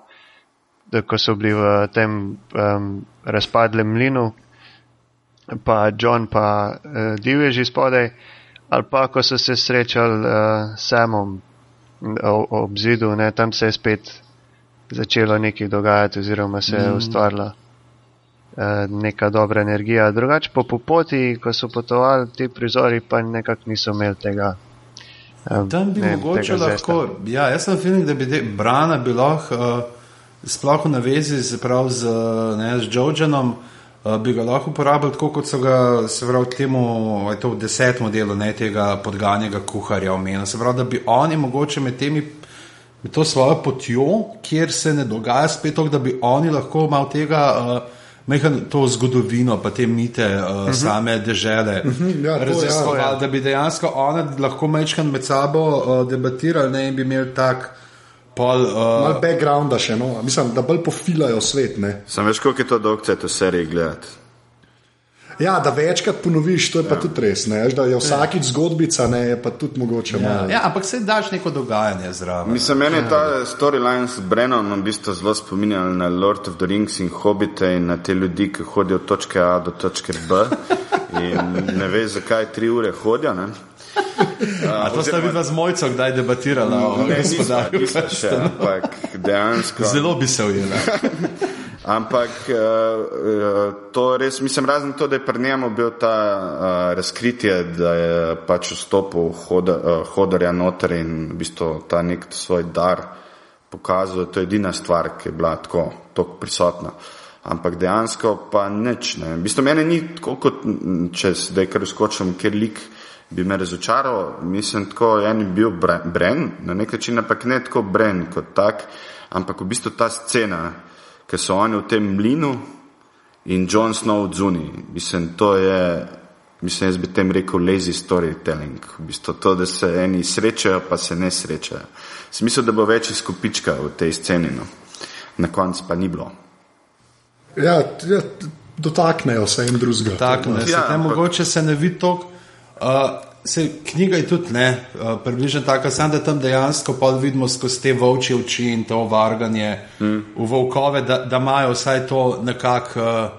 da ko so bili v tem um, razpadlem mlinu, pa John pa uh, divježi spodaj, ali pa ko so se srečali uh, Samom ob zidu, ne, tam se je spet začelo nekaj dogajati, oziroma se je ustvarila eh, neka dobra energija. Drugače pa po poti, ko so potovali ti prizori, pa nekako niso imeli tega. eh, Tam bi ne mogoče lahko, ja, jaz sem feeling, da bi te brana bi lahko, uh, sploh v navezi z, prav z, ne, z Jojonom, uh, bi ga lahko uporabljali tako, kot so ga, se pravi, temu, je to v desetem delu, ne tega podganjega kuharja omenil. Se pravi, da bi oni mogoče med temi, med to svojo potjo, kjer se ne dogaja spet to, da bi oni lahko malo tega. Uh, Mehan to zgodovino, pa te mite uh, uh -huh. same dežele, uh -huh, ja, ja. raziskovali, da bi dejansko one lahko mečkan med sabo uh, debatirali ne, in bi imeli tak pol. Uh, Mal backgrounda še, no. Mislim, da bolj pofilajo svet, ne. Sam veš, koliko je to dolg cajt v seriji gledati. Ja, da večkrat ponoviš, to je pa tudi res, ne. Veš, Da je vsakič zgodbica, ne, je pa tudi mogoče ja, malo. ja, ampak se daš neko dogajanje zraven. Mislim, meni je ta storyline s Brennom v bistvu zelo spominjal na Lord of the Rings in Hobite in na te ljudi, ki hodijo od točke A do točke B. In ne veš, zakaj tri ure hodijo. Ne? A to sta vidva z mojco kdaj debatirala o Ne, nisva, gospodarju. ampak dejansko. Zelo bi se ujela. [laughs] Ampak uh, to res, mislim, razen to, da je pri njemu bil ta uh, razkritje, da je pač vstopil hoda, uh, hodarja noter in v bistvu ta nek svoj dar pokazal, to je edina stvar, ki je bila tako, tako prisotna. Ampak dejansko pa nič. Ne. V bistvu mene ni tako, kot če zdaj kar skočim, ker lik bi me razočaral. Mislim, tako en je bil Bre- Bren, na nek način, ampak ne tako Bren kot tak, ampak v bistvu ta scena, ker so oni v tem mlinu in John Snow odzuni. Mislim, to je, mislim, jaz bi tem rekel lazy storytelling. V bistvu to, da se eni srečajo, pa se ne srečajo. Smisel, da bo več izkupička v tej sceni. No. Na koncu pa ni bilo. Ja, ja, dotaknejo se en drugega. Tako, ne, Ja, se tam ampak- mogoče se ne vidi toliko. Uh, se, knjiga je tudi ne, uh, približno taka, samo da tam dejansko pa vidimo skozi te volčje oči in to varganje mm. v volkove, da, da imajo vsaj to nekako, uh,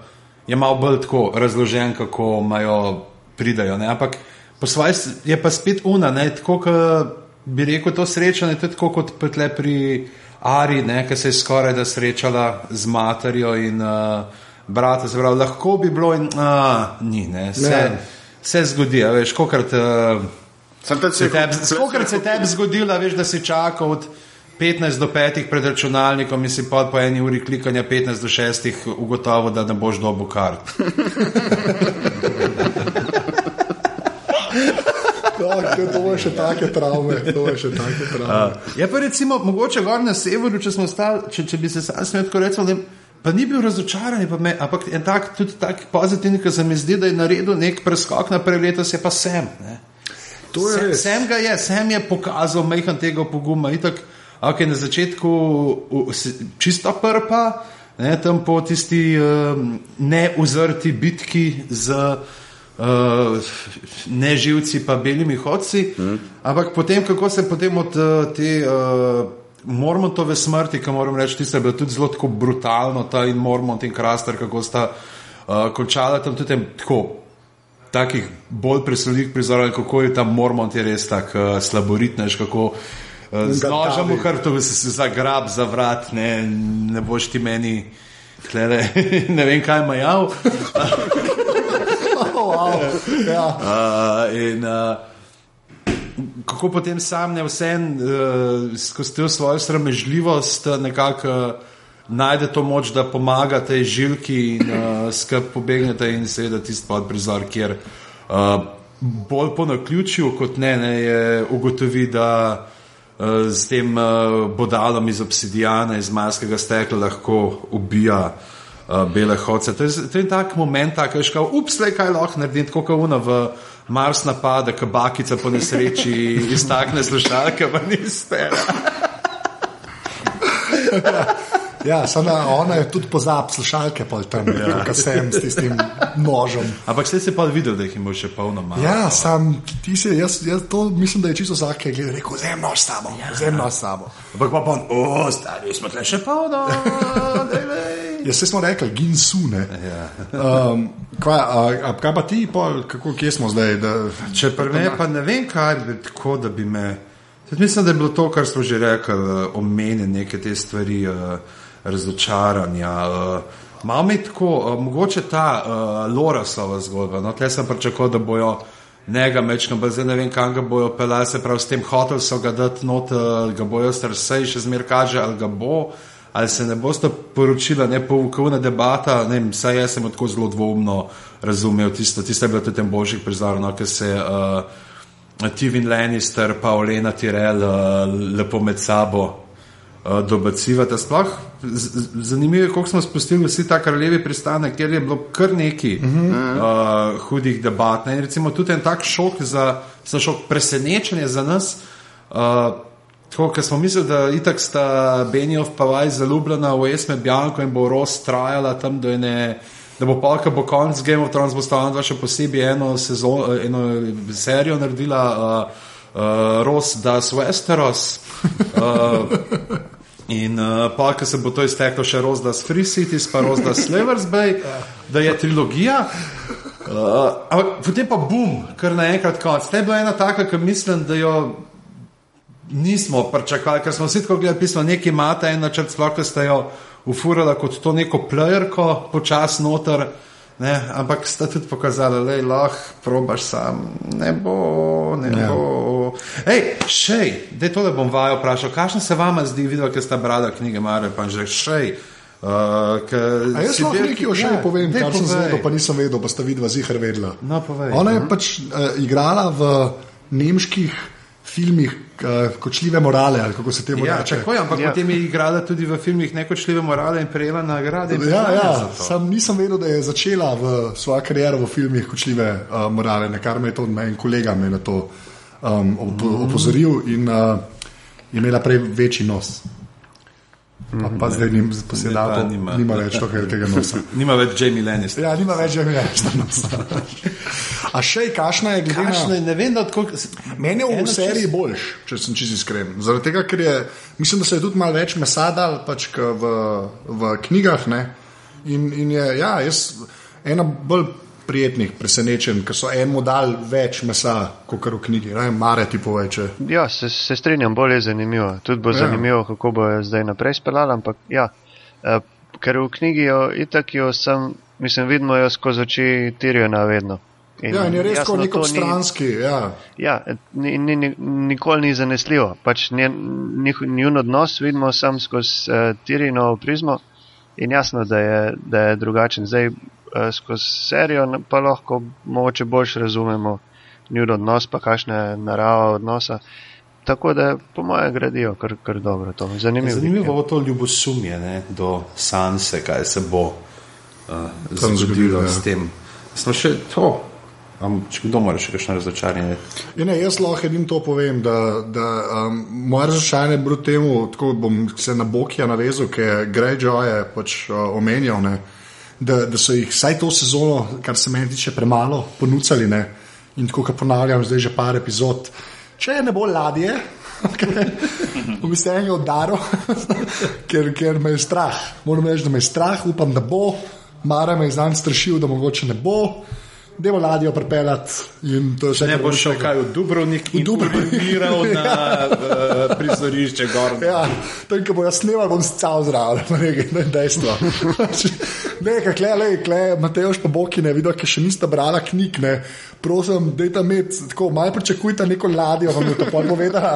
je malo bolj tako razložen, kako imajo pridajo. Ne? Ampak po svoje s- je pa spet una, ne, tako kot bi rekel, to srečanje, tudi tako kot petle pri Ari, ki se je skoraj da srečala z materjo in uh, brata, se pravi, lahko bi bilo in uh, ni, ne, se, Ne. Se zgodi, a veš, kokrat. Uh, se tebi, skokrat se tebi zgodilo, veš, da si čakal od 15 do 5 pred računalnikom in si pa po eni uri klikanja 15 do 6 ugotovil, da ne boš dobil kart. [laughs] Tak, to bo še take travme, še take travme. Je pa recimo mogoče gor na severu, če, smo ostali, če, če bi se sam smel tako reči, pa ni bil razočaran, pa me, ampak en tak, tudi tak pozitivni, ki se mi zdi, da je naredil nek preskok naprej, letos je pa sem. Ne. To je Sem, res. sem ga je, sem je pokazal mehan tega poguma. Itak, okay, na začetku s- čisto prpa, ne, tam po tisti um, neuzrti bitki z uh, neživci pa belimi hodci. Mm. Ampak potem, kako se potem od uh, te. Uh, Mormontove smrti, ki moram reči, tiste je bilo tudi zelo tako brutalno, ta in Mormont in Kraster, kako sta uh, končala tam tudi en tako takih bolj presudih prizorov, kako je ta Mormont je res tak uh, slaborit, neš kako uh, z nožem v hrbtu se se zagrab za vrat, ne, ne boš ti meni, tlele, [laughs] ne vem kaj majav. [laughs] Oh, wow. ja. Uh, in uh, kako potem sam ne vse uh, skozi to svojo sramežljivost uh, nekako uh, najde to moč, da pomaga tej žilki in uh, skrb pobegnete in seveda tisti podprizor, kjer uh, bolj po naključju kot ne, ne je ugotovi, da uh, s tem uh, bodalom iz obsidijana, iz marskega stekla lahko ubija uh, bele hodce. To je, to je tak moment, tako je škal, ups, le kaj lahko naredim, tako kot una v Mars napade, ki bakica po nesreči iztakne slušalke, pa ni spera. Ja, samo ona je tudi pozab slušalke, pol tam, ja. kot sem s tistim nožem. Ampak ste se pa videli, da jih ima še polno malo. Ja, sam ti si, jaz, jaz to mislim, da je čisto vsak, ki je gledal, rekel, vzem nož s sabo, ja. vzem nož s sabo. Ampak pa pa, o, stari, smo tle še polno, [laughs] daj. Ja, se smo rekli, ginsu, ne. Ja. Um, kva, a, a, kaj pa ti, pol, kako, kje smo zdaj? Da, Če pa ne, pa ne vem, kaj bi tako, da bi me. Tudi mislim, da je bilo to, kar smo že rekli, eh, omenjene neke te stvari, eh, razočaranja. eh, Malo mi tako, eh, mogoče ta uh, Lorasova zgodba. No, tle sem pričakoval, da bojo njega mečkam, pa zdaj ne vem, kam ga bojo pelali, se pravi, s tem hotel so ga dati not, uh, ga bojo starsej še zmer kaže, ali ga bo, ali se ne boste poročila, ne poukovna debata, ne vem, saj jaz sem tako zelo dvoumno razumel tisto, tisto je bilo tudi ten božjih prizor, no, ker se uh, Tivin Lannister pa Olena Tirel uh, lepo med sabo uh, dobacivata. Sploh zanimivo je, koliko smo spustili vsi ta kraljevi pristanek, kjer je bilo kar nekaj uh -huh. uh, hudih debat. Ne? In recimo tudi en tak šok, za, za šok presenečenje za nas. Uh, Tako, ker smo mislili, da itak sta Benjov pa vaj zaljubljena v Esme Bjanko in bo Ros trajala tam, da, je ne, da bo polka bo konc Game of Thrones, bo sta ona še posebej eno, sezon, eno serijo naredila, uh, uh, Ros das Westeros. Uh, [laughs] In uh, pa, ko se bo to izteklo, še Rozdas Free Cities, pa Rozdas [laughs] Slavers Bay, da je trilogija. Uh, ampak potem pa bum, kar naenkrat konc. To je bila ena taka, ki mislim, da jo nismo pričakovali, ker smo vsi tako gledali pismo, neki imate en načrt, sploh ste jo ufurali kot to neko plejerko, počas noter. Ne, ampak sta tudi pokazali, da lahko probaš sam, ne bo, ne ja. bo. Ej, šej, da to, da bom vajo vprašal, kakšno se vama zdi, videl, ker sta brala knjige Mare, pa že šej. Uh, A jaz lahko nekaj o še ja, povem, kar sem povej. zvedel, pa nisem vedel, pa sta vidva zihar vedela. No, povej. Ona je pač uh, igrala v nemških filmih uh, Kočljive morale, ali kako se temu Ja, reče. tako je, ampak Ja. potem je igrala tudi v filmih Nekočljive morale in prejela nagrade. in Ja, ja, sam nisem vedel, da je začela v svojo kariero v filmih Kočljive uh, morale, na kar me je to en kolega me na to um, op opozoril in uh, je imela prej večji nos. Pa, pa zdaj nim, se Ne, to, nima. nima več tega, tega nosa. [laughs] Nima več Jamie Lannister. Ja, nima več, več nosa. A še kašna je glede na... Kakšno je, ne vem, da tako. Meni je v seriji boljš, če sem čisto iskren. Zaradi tega, ker je, mislim, da se je tudi malo več mesa dal pač k v, v knjigah. Ne? In, in je, ja, jaz ena bolj prijetnih presenečenj, ker so enemu dal več mesa, kot kar v knjigi. Ne? Mare ti poveče. Ja, se, se strinjam, bolj je zanimivo. Tudi bo Ja. zanimivo, kako bo zdaj naprej speljala, ampak ja, eh, ker v knjigi jo itak jo sem, mislim, vidimo jo skozi oči Tirjona vedno. Ja, in je res kot nek to ni- obstranski. Ja. Ja, ni, ni, ni, nikoli ni zanesljivo. Pač njen, njun odnos vidimo sam skozi uh, Tirino prizmo in jasno, da je, da je drugačen. Zdaj uh, skozi serijo pa lahko mogoče bolj razumemo njun odnos, pa kakšna je narava odnosa. tako da po mojem gradijo kar, kar dobro to. Zanimivo. Zanimivo bo to ljubosumje ne, do Sanse, kaj se bo uh, zgodilo, zgodilo ja. s tem. Smo še to. Um, če kdo mora še kakšno razočaranje? Ja, ne, jaz lahko edim to povem, da, da um, moje razočaranje je bilo temu, tako bom se na Bokija navezal, je Greyjoy je pač uh, omenjal, ne, da, da so jih vsaj to sezono, kar se meni tiče, premalo ponucali. Ne, in tako, kot ponavljam, zdaj že par epizod. Če ne bo ladje, [laughs] bom iz tega udaril, [laughs] ker, ker me je strah. Moram reči, da me je strah, upam, da bo. Mara me je znam strašil, da mogoče ne bo. Demo ladjo pripeljati in to vse. Ne bo šel kaj v Dubrovnik in Dubrovnik. Dubrovnik na uh, [laughs] prizorišče gor. Ja, to je, ko bo jaz snimal, bom scal zraven, [laughs] nekaj, ne dejstvo. [laughs] ne, kakle, le, kle, Mateoš pa Boki ne videl, ker še nista brala knjig, ne. Prosim, dajte imeti, tako, malo pričakujte neko ladjo, vam je to pol povedala.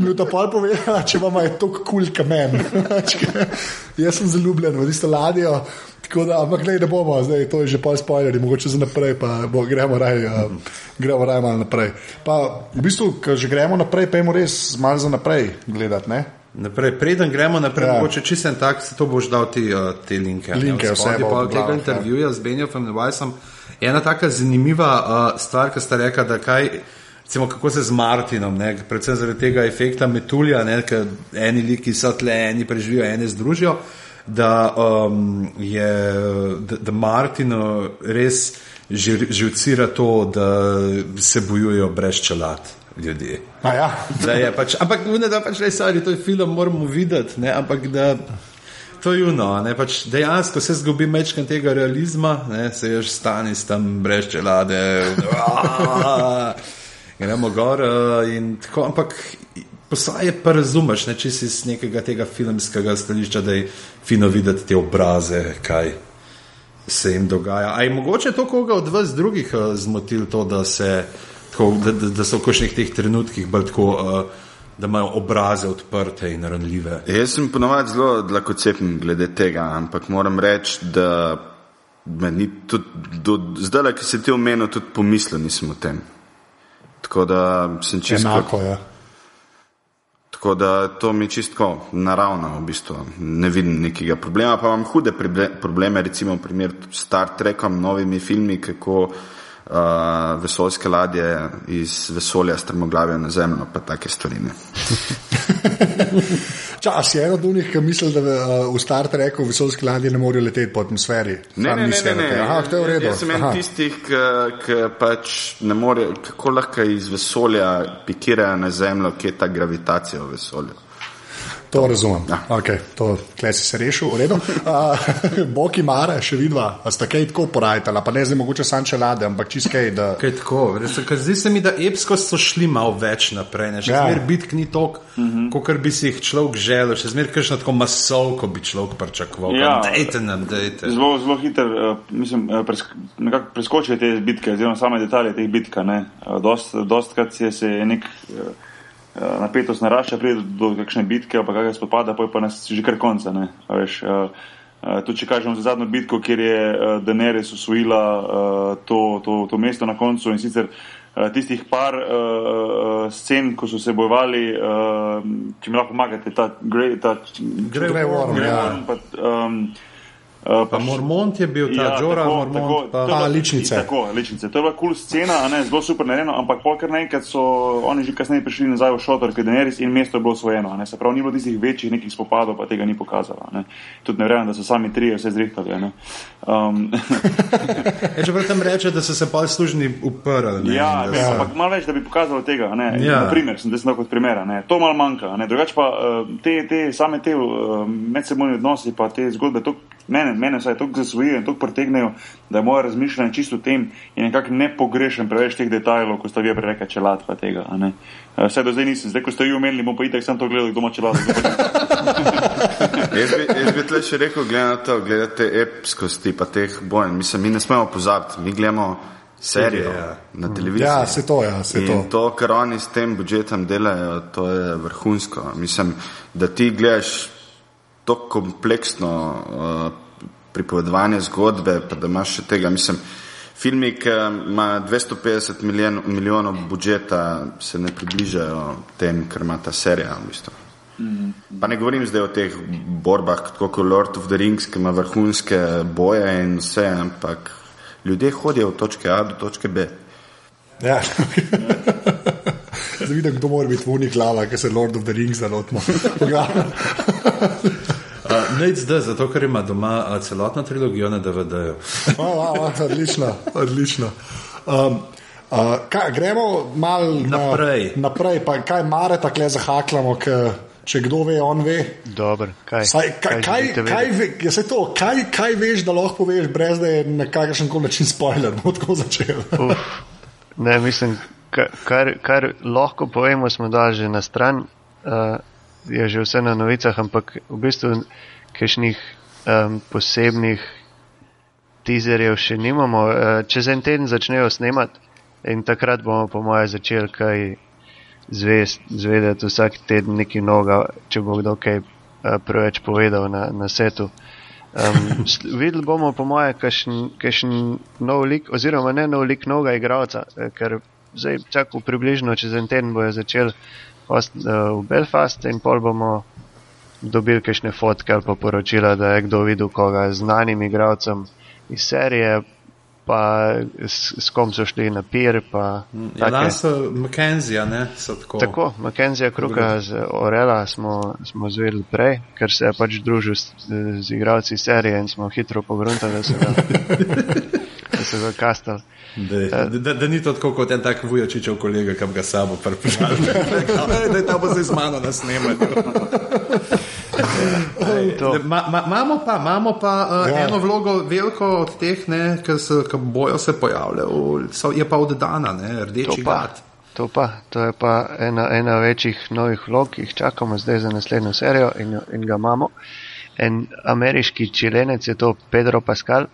Mi je to pol povedala, če vam je to kul cool kamen. jaz sem zaljubljen v tisto ladjo. Tako da, ampak gledaj, ne bomo, zdaj to je že pol spoilerji, mogoče za naprej, pa bo, gremo raje uh, gremo raj malo naprej. Pa v bistvu, ko že gremo naprej, pa jemo res malo za naprej gledati, ne? Naprej, preden gremo naprej, Ja. ja. mogoče čisto en tak, se to boš dal ti uh, te linke. ne, Linke, spodaj, vse objavil, tega ja. intervjuja z Benjofem Nevajsom. Ena taka zanimiva uh, stvar, ki sta rekla, da kaj. Recimo, kako se z Martinom, ne, predvsem zaradi tega efekta metulja, ker eni liki so tle, eni preživijo, eni združijo, da, um, je, da, da Martino res žir- živcira to, da se bojujejo brez čelad ljudje. A ja, Da je pač, ampak ne da pač res, ali to je film, moramo videti, ne, ampak da to je juno, ne, pač dejansko se zgubi mečkan tega realizma, ne, se ješ stani s tam brez čelade, [laughs] gremo gor uh, in tako, ampak poslaje pa razumeš, ne, če si z nekega tega filmskega stališča, da je fino videti te obraze, kaj se jim dogaja. A je mogoče to koga od vas drugih uh, zmotil to, da, se, tako, da, da, da so v kakšnih teh trenutkih bolj tako, uh, da imajo obraze odprte in ranljive? Jaz sem ponovadi zelo dlakocepen glede tega, ampak moram reči, da me ni tudi do zdaj, ki se ti omenil, tudi pomislil nisem o tem. Tako da sem čisto. enako je. Tako da to mi je čisto naravno, v bistvu. ne vidim nekega problema. Pa imam hude probleme, recimo, primer s Star Trekom, novimi filmi, kako uh, vesoljske ladje iz vesolja strmoglavijo na zemljo, pa take stvari. [laughs] Čas je eno od njih, ki misli, da uh, v Star Treku vesoljski ladje ne morejo leteti po atmosferi. Ne, ne, ne, ne, ne. Aha, to je v redu. Jaz sem en tistih, ki pač ne more, kako lahko iz vesolja pikirajo na zemljo, kje je ta gravitacija v vesolju. To razumem. Ja. Okay, to klej si se rešil, v redu. [laughs] Uh, Boki Mare, še vidva, a sta kaj tako porajtala, pa ne zdaj mogoče sanče lade, ampak čist kaj, da. Kaj tako, res, zdi se mi, da epsko so šli malo več naprej, ne? še Ja. ja. zmer bitk ni tok, uh -huh. kot bi si jih človek želel, še zmer kakšno tako masovko bi človek pričakoval. Ja. Dajte nam, dajte. Zelo, zelo hiter, uh, mislim, uh, presk nekako preskočijo te bitke, oziroma same detalje teh bitk. Uh, dost, dostkrat je se je nek uh, napetost narašča, pride do, kakšne bitke, pa kakšne spopada, pa je pa nas že kar konca. Ne, a veš, uh, tudi če kažemo za zadnjo bitko, kjer je Daenerys usvojila uh, to, to, to mesto na koncu in sicer uh, tistih par uh, scen, ko so se bojevali, če mi lahko pomagate, ta Grey, ta Grey Worm, ja. Pa, um, uh, Pa Mormont je bil ta ja, Džora, Mormont. to je pa, bila- A, ličnice. Tako, ličnice. To je bila kul cool scena, ne, zelo super narejeno, ampak polkar naenkrat so oni že kasneje prišli nazaj v šotor, ker Daenerys in mesto je bilo osvojeno. ne. Se pravi, ni bilo tistih večjih nekih spopadov, pa tega ni pokazala. Ne. Tudi ne verjamem, da so sami trije vse zrihtali. ne. Um, [laughs] je, če prav tam reče, da so se pa služni uprli. ne, Ja, da ja. ampak malo več, da bi pokazalo tega. Ne? Ja. Naprimer, sem desno kot primer, a ne? to malo manjka. ne. Drugače pa eh, te, te same te uh, medsebojne odnose, pa te zgodbe, to, mene, mene vsaj toliko zasvojijo in toliko pretegnejo, da je moje razmišljanje čisto o tem in nekako ne pogrešam preveč teh detajlov, ko ste vi prej rekli čelad pa tega. a ne. Eh, Vse do zdaj nisem, zdaj ko ste vi omenili, bom pa itek sem to gledal, kdo ima čelad. [laughs] Jaz bi, jaz bi tle še rekel, glede na to, gledate epskosti pa teh bojev. Mislim, mi ne smemo pozabiti, mi gledamo serijo Ja. na televiziji. Ja, se to, ja, se In to. to, kar oni s tem budžetom delajo, to je vrhunsko. Mislim, da ti gledaš to kompleksno uh, pripovedovanje zgodbe, pa da imaš še tega. Mislim, filmi, ki ima 250 milijon, milijonov budžeta, se ne približajo tem, kar ima ta serija. V bistvu. Pa ne govorim zdaj o teh borbah, kot kot Lord of the Rings, ki ima vrhunske boje in vse, ampak ljudje hodijo od točke A do točke B. Ja. [laughs] Zdaj vidim, kdo mora biti vunik lava, ki se Lord of the Rings zalotno. [laughs] Uh, Nate zdaj, zato ker ima doma uh, celotno trilogijo na DVD-ju. [laughs] odlično, odlično. Um, uh, kaj, gremo malo Naprej. Na, naprej, pa kaj mare tako zahaklamo, k, če kdo ve, on ve. Dobro, kaj? Saj, kaj, kaj, kaj, vedeti? ve, ja, to, kaj, kaj veš, da lahko poveš, brez da je na kakršen koli način spoiler, bo tako začel. Uf, ne, mislim, ka- kar, kar lahko povemo, smo dali že na stran, uh, je že vse na novicah, ampak v bistvu kakšnih um, posebnih teaserjev še nimamo. Uh, čez en teden začnejo snemati in takrat bomo, po mojem, začeli kaj zvest, zvedeti vsak teden nekaj novega, če bo kdo kaj uh, preveč povedal na, na setu. Um, videli bomo, po mojem, kakšen nov lik, oziroma ne nov lik, novega igralca, eh, ker zdaj čakamo približno čez en teden bojo začeli host, uh, v Belfast in pol bomo dobili kakšne fotke ali pa poročila, da je kdo videl koga z znanim igralcem iz serije, pa s, s kom so šli na pir, pa Ja, lani so McKenzie, ne, so tako. Tako, Mackenzija Kruka z Orela smo, smo zvedeli prej, ker se je pač družil s, z igralci serije in smo hitro pogruntali, da so ga, [laughs] da so ga kastali. Da, da, da ni to tako kot en tak vujočičev kolega, ki bi ga sabo pripeljal. [laughs] da je ta bo zdaj z mano na snemanju. [laughs] To. Ma- ma- Imamo pa, imamo pa uh, Ja. eno vlogo, veliko od teh, ne, ki se ki bojo se pojavljali, so- je pa oddana, ne, To rdeči pa, gat. to pa, to je pa ena, ena večjih novih vlog, ki jih čakamo zdaj za naslednjo serijo in, in ga imamo. En ameriški čilenec je to Pedro Pascal.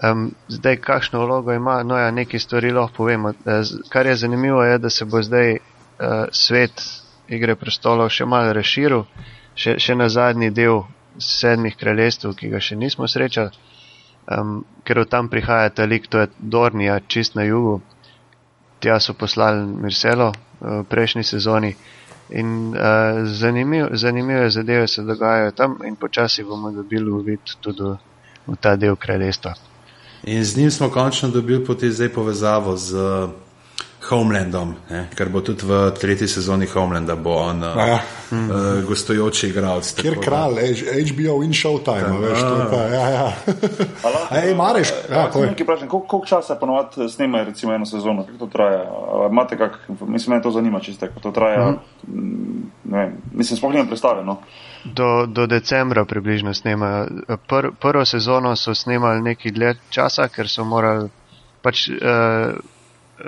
Um, zdaj, kakšno vlogo ima, no ja, nekaj stvari lahko povemo. Eh, z- Kar je zanimivo, je, da se bo zdaj uh, svet Igre prestolov še malo razširil, še, še na zadnji del sedmih kraljestv, ki ga še nismo srečali, um, ker od tam prihaja ta lik, to je Dornija, čist na jugu, tja so poslali Mirselo v prejšnji sezoni. In uh, zanimiv, zanimive zadeve se dogajajo tam, in počasi bomo dobili uvid tudi v, v ta del kraljestva. In z njim smo končno dobili potem zdaj povezavo z Homelandom, ne, ker bo tudi v tretji sezoni Homelanda bo on uh, Ja. uh, gostujoči igralec. Kjer tako da- kralj, HBO in Showtime, a veš, to je pa, ja, ja. [laughs] Ej, Mareš, ja, povej. Nekaj vprašam, koliko, koliko časa ponovadi snemajo recimo eno sezono, kako to traja? Imate kak, mislim, me to zanima čisto, kako to traja. Mm. Ne vem, mislim, sploh nimam predstave, no. Do, do decembra približno snemajo. Pr, prvo sezono so snemali nekaj dlje časa, ker so morali pač. Uh, Uh,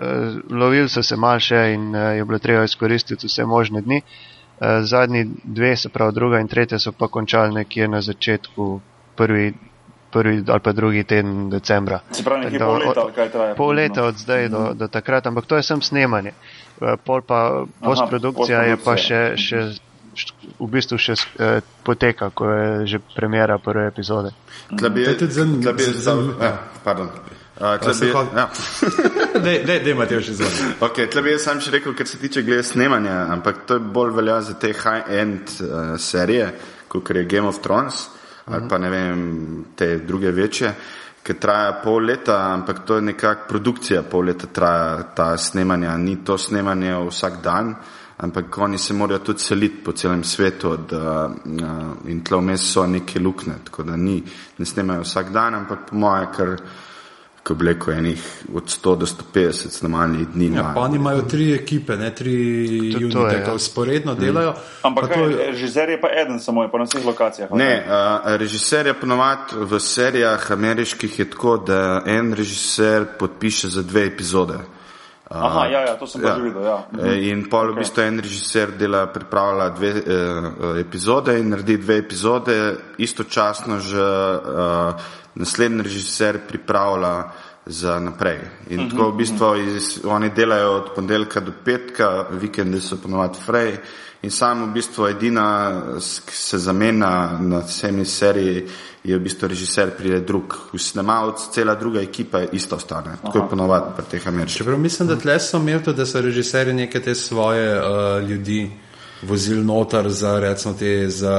lovili so se mal še in uh, je bilo treba izkoristiti vse možne dni. Uh, zadnji dve, se pravi druga in tretja, so pa končali nekje na začetku prvi, prvi ali pa drugi teden decembra. Se pravi, nekje pol leta od- kaj traja? Pol leta od zdaj do, do takrat, ampak to je sem snemanje. Eh, Pol pa postprodukcija je pa še, še v bistvu še eh, poteka, ko je že premjera prve epizode. Tle bi, To je tudi zan- tle bi, zan- zan- ja, pardon. Uh, tle se bi, hod- ja. Dej, Matej, še zvoni. Okay, tle bi jaz sam še rekel, kar se tiče glede snemanja, ampak to je bolj velja za te high-end uh, serije, kot je Game of Thrones ali pa ne vem, te druge večje, ki traja pol leta, ampak to je nekak produkcija, pol leta traja ta snemanja, ni to snemanje vsak dan, ampak oni se morajo tudi seliti po celem svetu od, uh, uh, in tle vmes so neke lukne, tako da ni, ne snemajo vsak dan, ampak po moje, kar ko rekel, enih od 100 do 150 snemalnih dni. Ja, imajo. pa oni imajo tri ekipe, ne tri to unite, je, ki ja. usporedno delajo. Ampak Pa kaj, to je- režiser je pa eden samo, je pa na vseh lokacijah. Ne, uh, režiser je ponovadi v serijah ameriških je tako, da en režiser podpiše za dve epizode. Aha, ja, ja, to sem pa že videl, ja. Eh, In pol v Ok. bistvu en režiser dela, pripravlja dve eh, epizode in naredi dve epizode, istočasno že eh, naslednji režiser pripravlja za naprej. In tako v bistvu iz, oni delajo od ponedeljka do petka, vikendi so ponovadi frej. In sam v bistvu edina, se zamenja na vsemi seriji, je v bistvu režiser pride drug. Snemalec, cela druga ekipa isto ostane. Tako je ponovadi pri teh ameriških. Čeprav mislim, da tle so imeli to, da so režiserji neke te svoje uh, ljudi vozili noter za recimo te za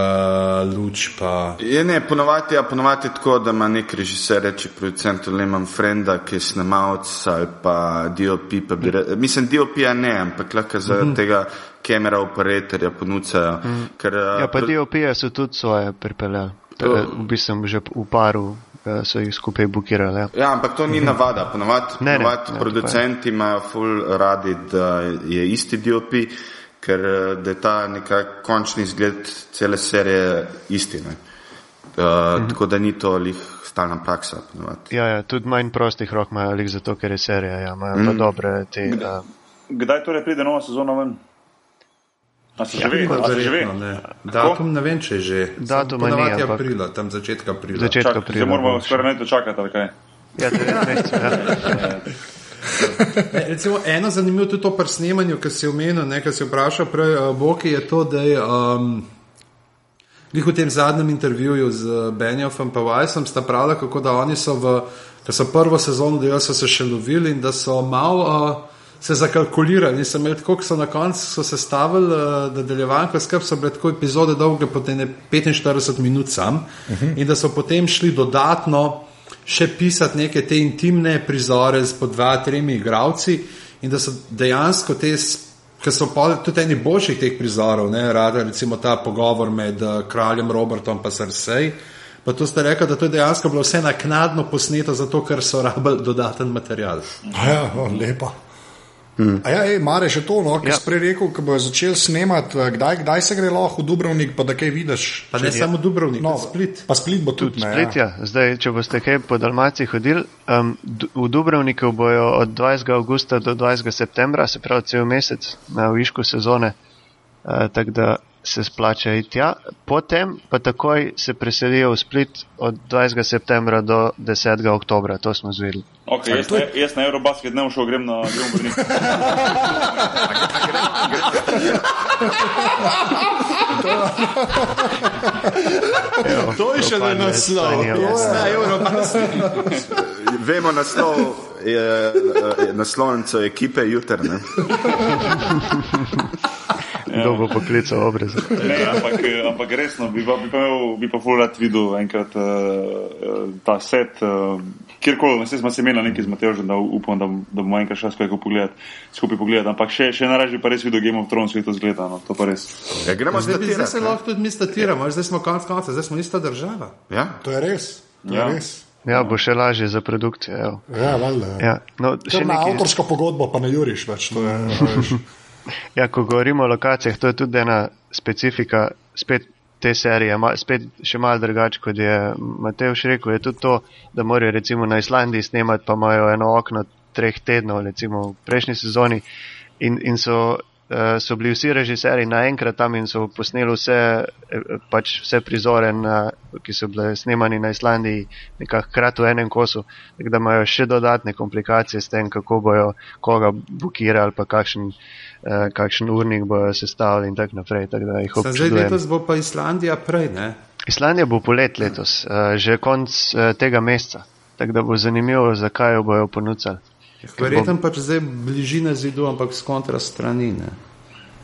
luč pa. Je ne, ponovadi, ja, ponovadi je tako, da ima nek režiser, reče producent, ali imam frenda, ki je snemalec ali pa DOP, pa bi re, mislim, DOP-ja ne, ampak lahko zaradi Mhm. tega kamera operatorja ponucajo. Ker, Ja, pa pro- DOP-je so tudi svoje pripeljali. To- To... V bistvu že v paru eh, so jih skupaj bukirali. Ja. Ja, ampak to ni navada. Ponovadi producenti imajo ful radi, da je isti DOP, ker eh, da je ta neka končni izgled cele serije isti. Ne? Uh, Mhm. Tako da ni to lih stalna praksa. ponovadi. Ja, ja, tudi manj prostih rok imajo, lik zato, ker je serija. Ja, imajo mm. pa dobre te. Uh, Kdaj torej pride nova sezona ven? A se že ve? A se že ve? ne. Datum ne vem, če je že. Ni, Ponavadi ampak- aprila, tam začetka aprila. Začetka se moramo aprila bo skoraj neto čakati, ali kaj? ja, devet mesecev. [laughs] [laughs] [laughs] Recimo, eno zanimivo tudi to pri snemanju, ki si omenil, ne, si vprašal prej, uh, Boki, je to, da je um, Glih v tem zadnjem intervjuju z Benjofom in Vajsom sta pravila, kako da oni so v, so prvo sezono delali, so se še lovili in da so malo uh, se zakalkulirali. So imeli tako, ko so na koncu so se stavili, uh, da deljevanko skrb so bile tako epizode dolge, potem je 45 minut sam uh -huh. in da so potem šli dodatno še pisati neke te intimne prizore s po dva, tremi igravci in da so dejansko te, ki so tudi eni boljših teh prizorov, ne, rada recimo ta pogovor med uh, kraljem Robertom in Cersei. Pa to ste rekli, da to je dejansko bilo vse naknadno posneto, zato ker so rabili dodaten material. Ja, o, lepa. Hmm. A ja, ej, Mare, še to, no, ki Ja. ja. si prej rekel, ko bojo začeli snemati, eh, kdaj, kdaj se gre lahko v Dubrovnik, pa da kaj vidiš. Pa ne samo Dubrovnik, No, split. Pa split bo tudi, ne. Split, ja. ja. Zdaj, če boste kaj po Dalmaciji hodili, um, v Dubrovniku bojo od 20. augusta do 20. septembra, se pravi cel mesec na višku sezone, uh, tako da se splača iti tja. Potem pa takoj se preselijo v Split od 20. septembra do 10. oktobra, to smo zvedeli. Okay, jaz, na, jaz na Eurobasket ne bom šel, grem na grem v Brnik. To je še Propadle naslov. Španija. Jaz na Eurobasket. [laughs] Vemo naslov, je, je naslovnico ekipe jutrne. [laughs] Kdo bo poklical obrez? Ne, ampak, eh, ampak resno, bi pa, bi pa, imel, bi pa ful rad videl enkrat uh, ta set, uh, kjerkoli, ne smo se imeli nekaj z Mateožem, da upam, da, da bomo enkrat šli skupaj pogledati, skupaj pogledati, ampak še, še najražje pa res videl Game of Thrones, kako to zgleda, no, to pa res. Ja, gremo Zdaj, bi- zdaj se lahko tudi mi statiramo, zdaj smo konec konca, zdaj smo ista država. Ja? To je res. To Ja. je res. Ja, bo še lažje za produkcijo. evo. Ja, valjda. Ja. Ja, no, še nekaj, avtorsko pogodbo pa ne juriš več. To je. [laughs] Ja, ko govorimo o lokacijah, to je tudi ena specifika spet te serije, ma, spet še malo drugače, kot je Matejš rekel, je tudi to, da morajo recimo na Islandiji snemati, pa imajo eno okno treh tednov, recimo v prejšnji sezoni in, in so, uh, so bili vsi režiserji naenkrat tam in so posneli vse, eh, pač vse prizore, na, ki so bile snemani na Islandiji, nekako hkrati v enem kosu, da imajo še dodatne komplikacije s tem, kako bojo koga bukirali, pa kakšen uh, kakšen urnik bojo sestavili in tako naprej. Tak da jih Zdaj občudujem. letos bo pa Islandija prej, ne? Islandija bo polet letos, uh, že konc uh, tega meseca. Tako da bo zanimivo, zakaj jo bojo ponudili. Verjetno pač zdaj bližina zidu, ampak z kontra strani, ne?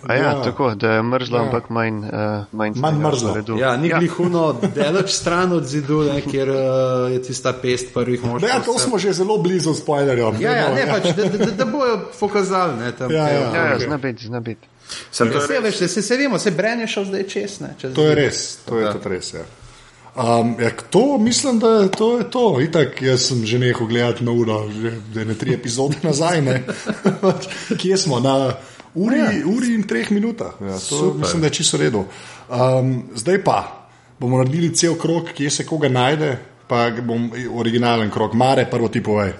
A ja, Ja. tako, da je mrzlo, Ja. ampak manj, uh, manj, Manj mrzlo. v ledu. Ja, ni glihuno delač stran od zidu, ne, kjer uh, je tista pest prvih mož. Ne, to smo že zelo blizu spoilerjem. Ja, ja, ne, pač, da, da, da bojo pokazali, ne, tam. Ja, ja. Ja, ja, Ok. zna biti, zna biti. Sem to Se, res, veš, se, se vemo, se Bren je šel zdaj čez, ne? Čez To je res, to je tudi res. Ja. Um, ja, to mislim, da je to. Je to. Itak, jaz sem že nehal gledati na uro, že da ne tri epizode nazaj. Ne. [laughs] Kje smo? Na uri, ja. uri in treh minutah. Ja, to Super. mislim, da je čisto v redu. Um, zdaj pa bomo naredili cel krok, kje se koga najde, pa bom originalen krok, mare, prvo ti povej.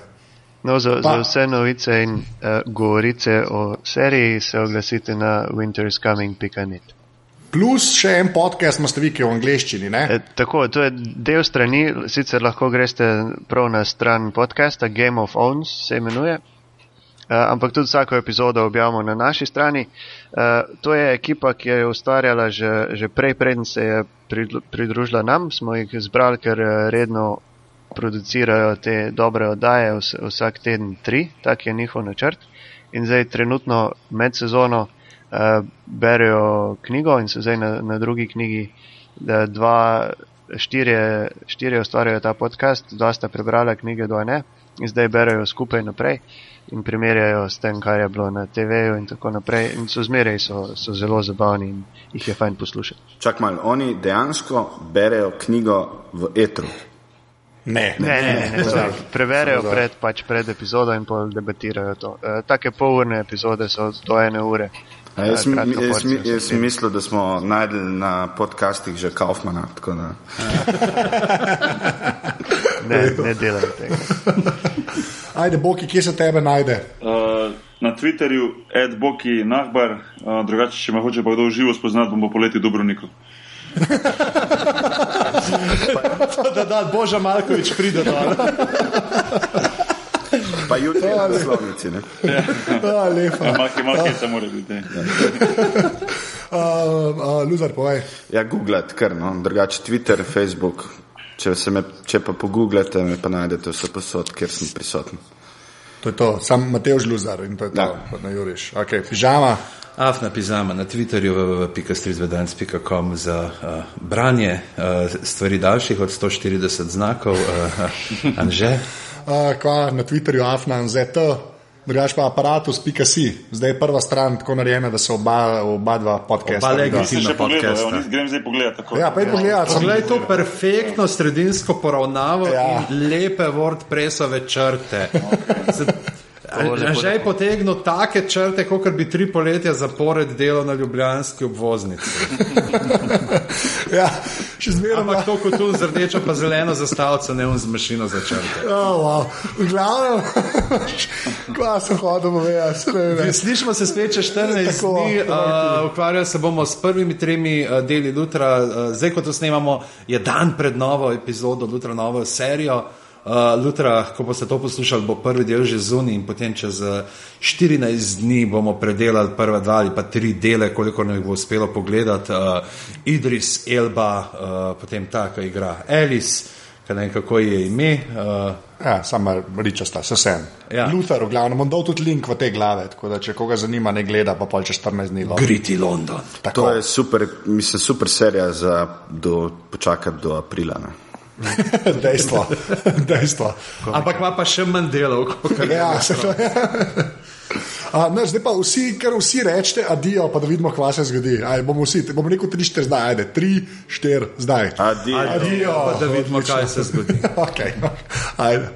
No, za, Pa- za vse novice in uh, govorice o seriji se oglasite na winterscoming.net. Plus še en podcast, imate vi, ki je v angleščini. Ne? E, tako, to je del strani, sicer lahko greste prav na stran podcasta, Game of Owns se imenuje. Uh, ampak tudi vsako epizodo objavimo na naši strani. Uh, to je ekipa, ki je ustvarjala že, že prej, preden se je pridružila nam. Smo jih zbrali, ker redno producirajo te dobre oddaje, vs vsak teden tri, tak je njihov načrt. In zdaj trenutno med sezono uh, berejo knjigo in so zdaj na, na drugi knjigi, da dva, štirje, štirje ustvarjajo ta podcast, dva sta prebrala knjige, dva ne, in zdaj berejo skupaj naprej in primerjajo s tem, kar je bilo na TV-ju in tako naprej. In so zmeraj so, so zelo zabavni in jih je fajn poslušati. Čak malo, oni dejansko berejo knjigo v etru. Ne, Ne, ne, ne, ne, so, preberejo pred, pač pred epizodo in pol debatirajo to. E, take polurne epizode so do ene ure. A jaz E, mi- jaz mi- jaz sem mislil, da smo najdli na podcastih že Kaufmana. tako da- Ne, ne delajo tega. [laughs] Ajde, Boki, kje se tebe najde? Uh, na Twitterju, adboki nahbar, uh, drugače, če me hoče pa kdo v živo spoznati, bom poleti Dubrovniku. [laughs] da, da, Boža Malkovič pride dol. Pa jutri na naslovnici. ne. A, lepa. Malki, malki, se mora biti. ne. Uh, [laughs] uh, Luzar, povej. Ja, googlati kar, no. drugače Twitter, Facebook. Če, se me, če pa pogooglate, me pa najdete vse posod, kjer sem prisoten. To je to, sam Mateoš Luzar in to je to, Da. Juriš. Ok, pižama. Afna pizama na Twitterju www.strizvedans.com za uh, branje uh, stvari daljših od 140 znakov. Uh, Anže, [laughs] Uh, kva na Twitterju Afnan ZT, drugač pa aparatus.si. Zdaj je prva stran tako narejena, da se oba, oba dva podcasta. Oba pogledal, podcasta. nis- grem zdaj pogledat. tako. Ja, pa je pogledati. sem- Poglej to perfektno sredinsko poravnavo Ja. ja. in lepe WordPressove črte. Že je potegnil take črte, kot bi tri poletja zapored delal na ljubljanski obvoznici. [laughs] Ja, še zmeraj. Ampak to kot tu z rdečo pa zeleno zastavico, ne un z mašino za črte. Oh, wow. V glavnem, [laughs] kva sem hodil povedati, ne vem. Slišimo se spet čez 14 Tako, dni, uh, ukvarjali se bomo s prvimi tremi uh, deli Lutra. Uh, zdaj, ko to snemamo, je dan pred novo epizodo, Lutra, novo serijo. Uh, Lutra, ko boste to poslušali, bo prvi del že zunaj in potem čez uh, 14 dni bomo predelali prva dva ali pa tri dele, koliko nam bo uspelo pogledati. Uh, Idris, Elba, uh, potem ta, ki igra Alice, ki ne vem kako je ime. Uh, Ja, samo ričasta, se sem. Ja. Luther, v glavnem, bom dal tudi link v te glave, tako da če koga zanima, ne gleda, pa pol čez 14 dni. lahko. Griti London. Tako. To je super, mislim, super serija za do, počakati do aprila. Ne. [laughs] dejstvo. [laughs] dejstvo. Ampak ima pa še manj delov, kot Ja, se to je. [laughs] A, ne, zdaj pa vsi, kar vsi rečete, adijo, pa da vidimo, kaj se zgodi. Aj, bomo vsi, bomo rekel 3-4 zdaj, ajde, 3-4 zdaj. Adijo. Adijo. Pa da vidimo, kaj se zgodi. Okay, no. ajde.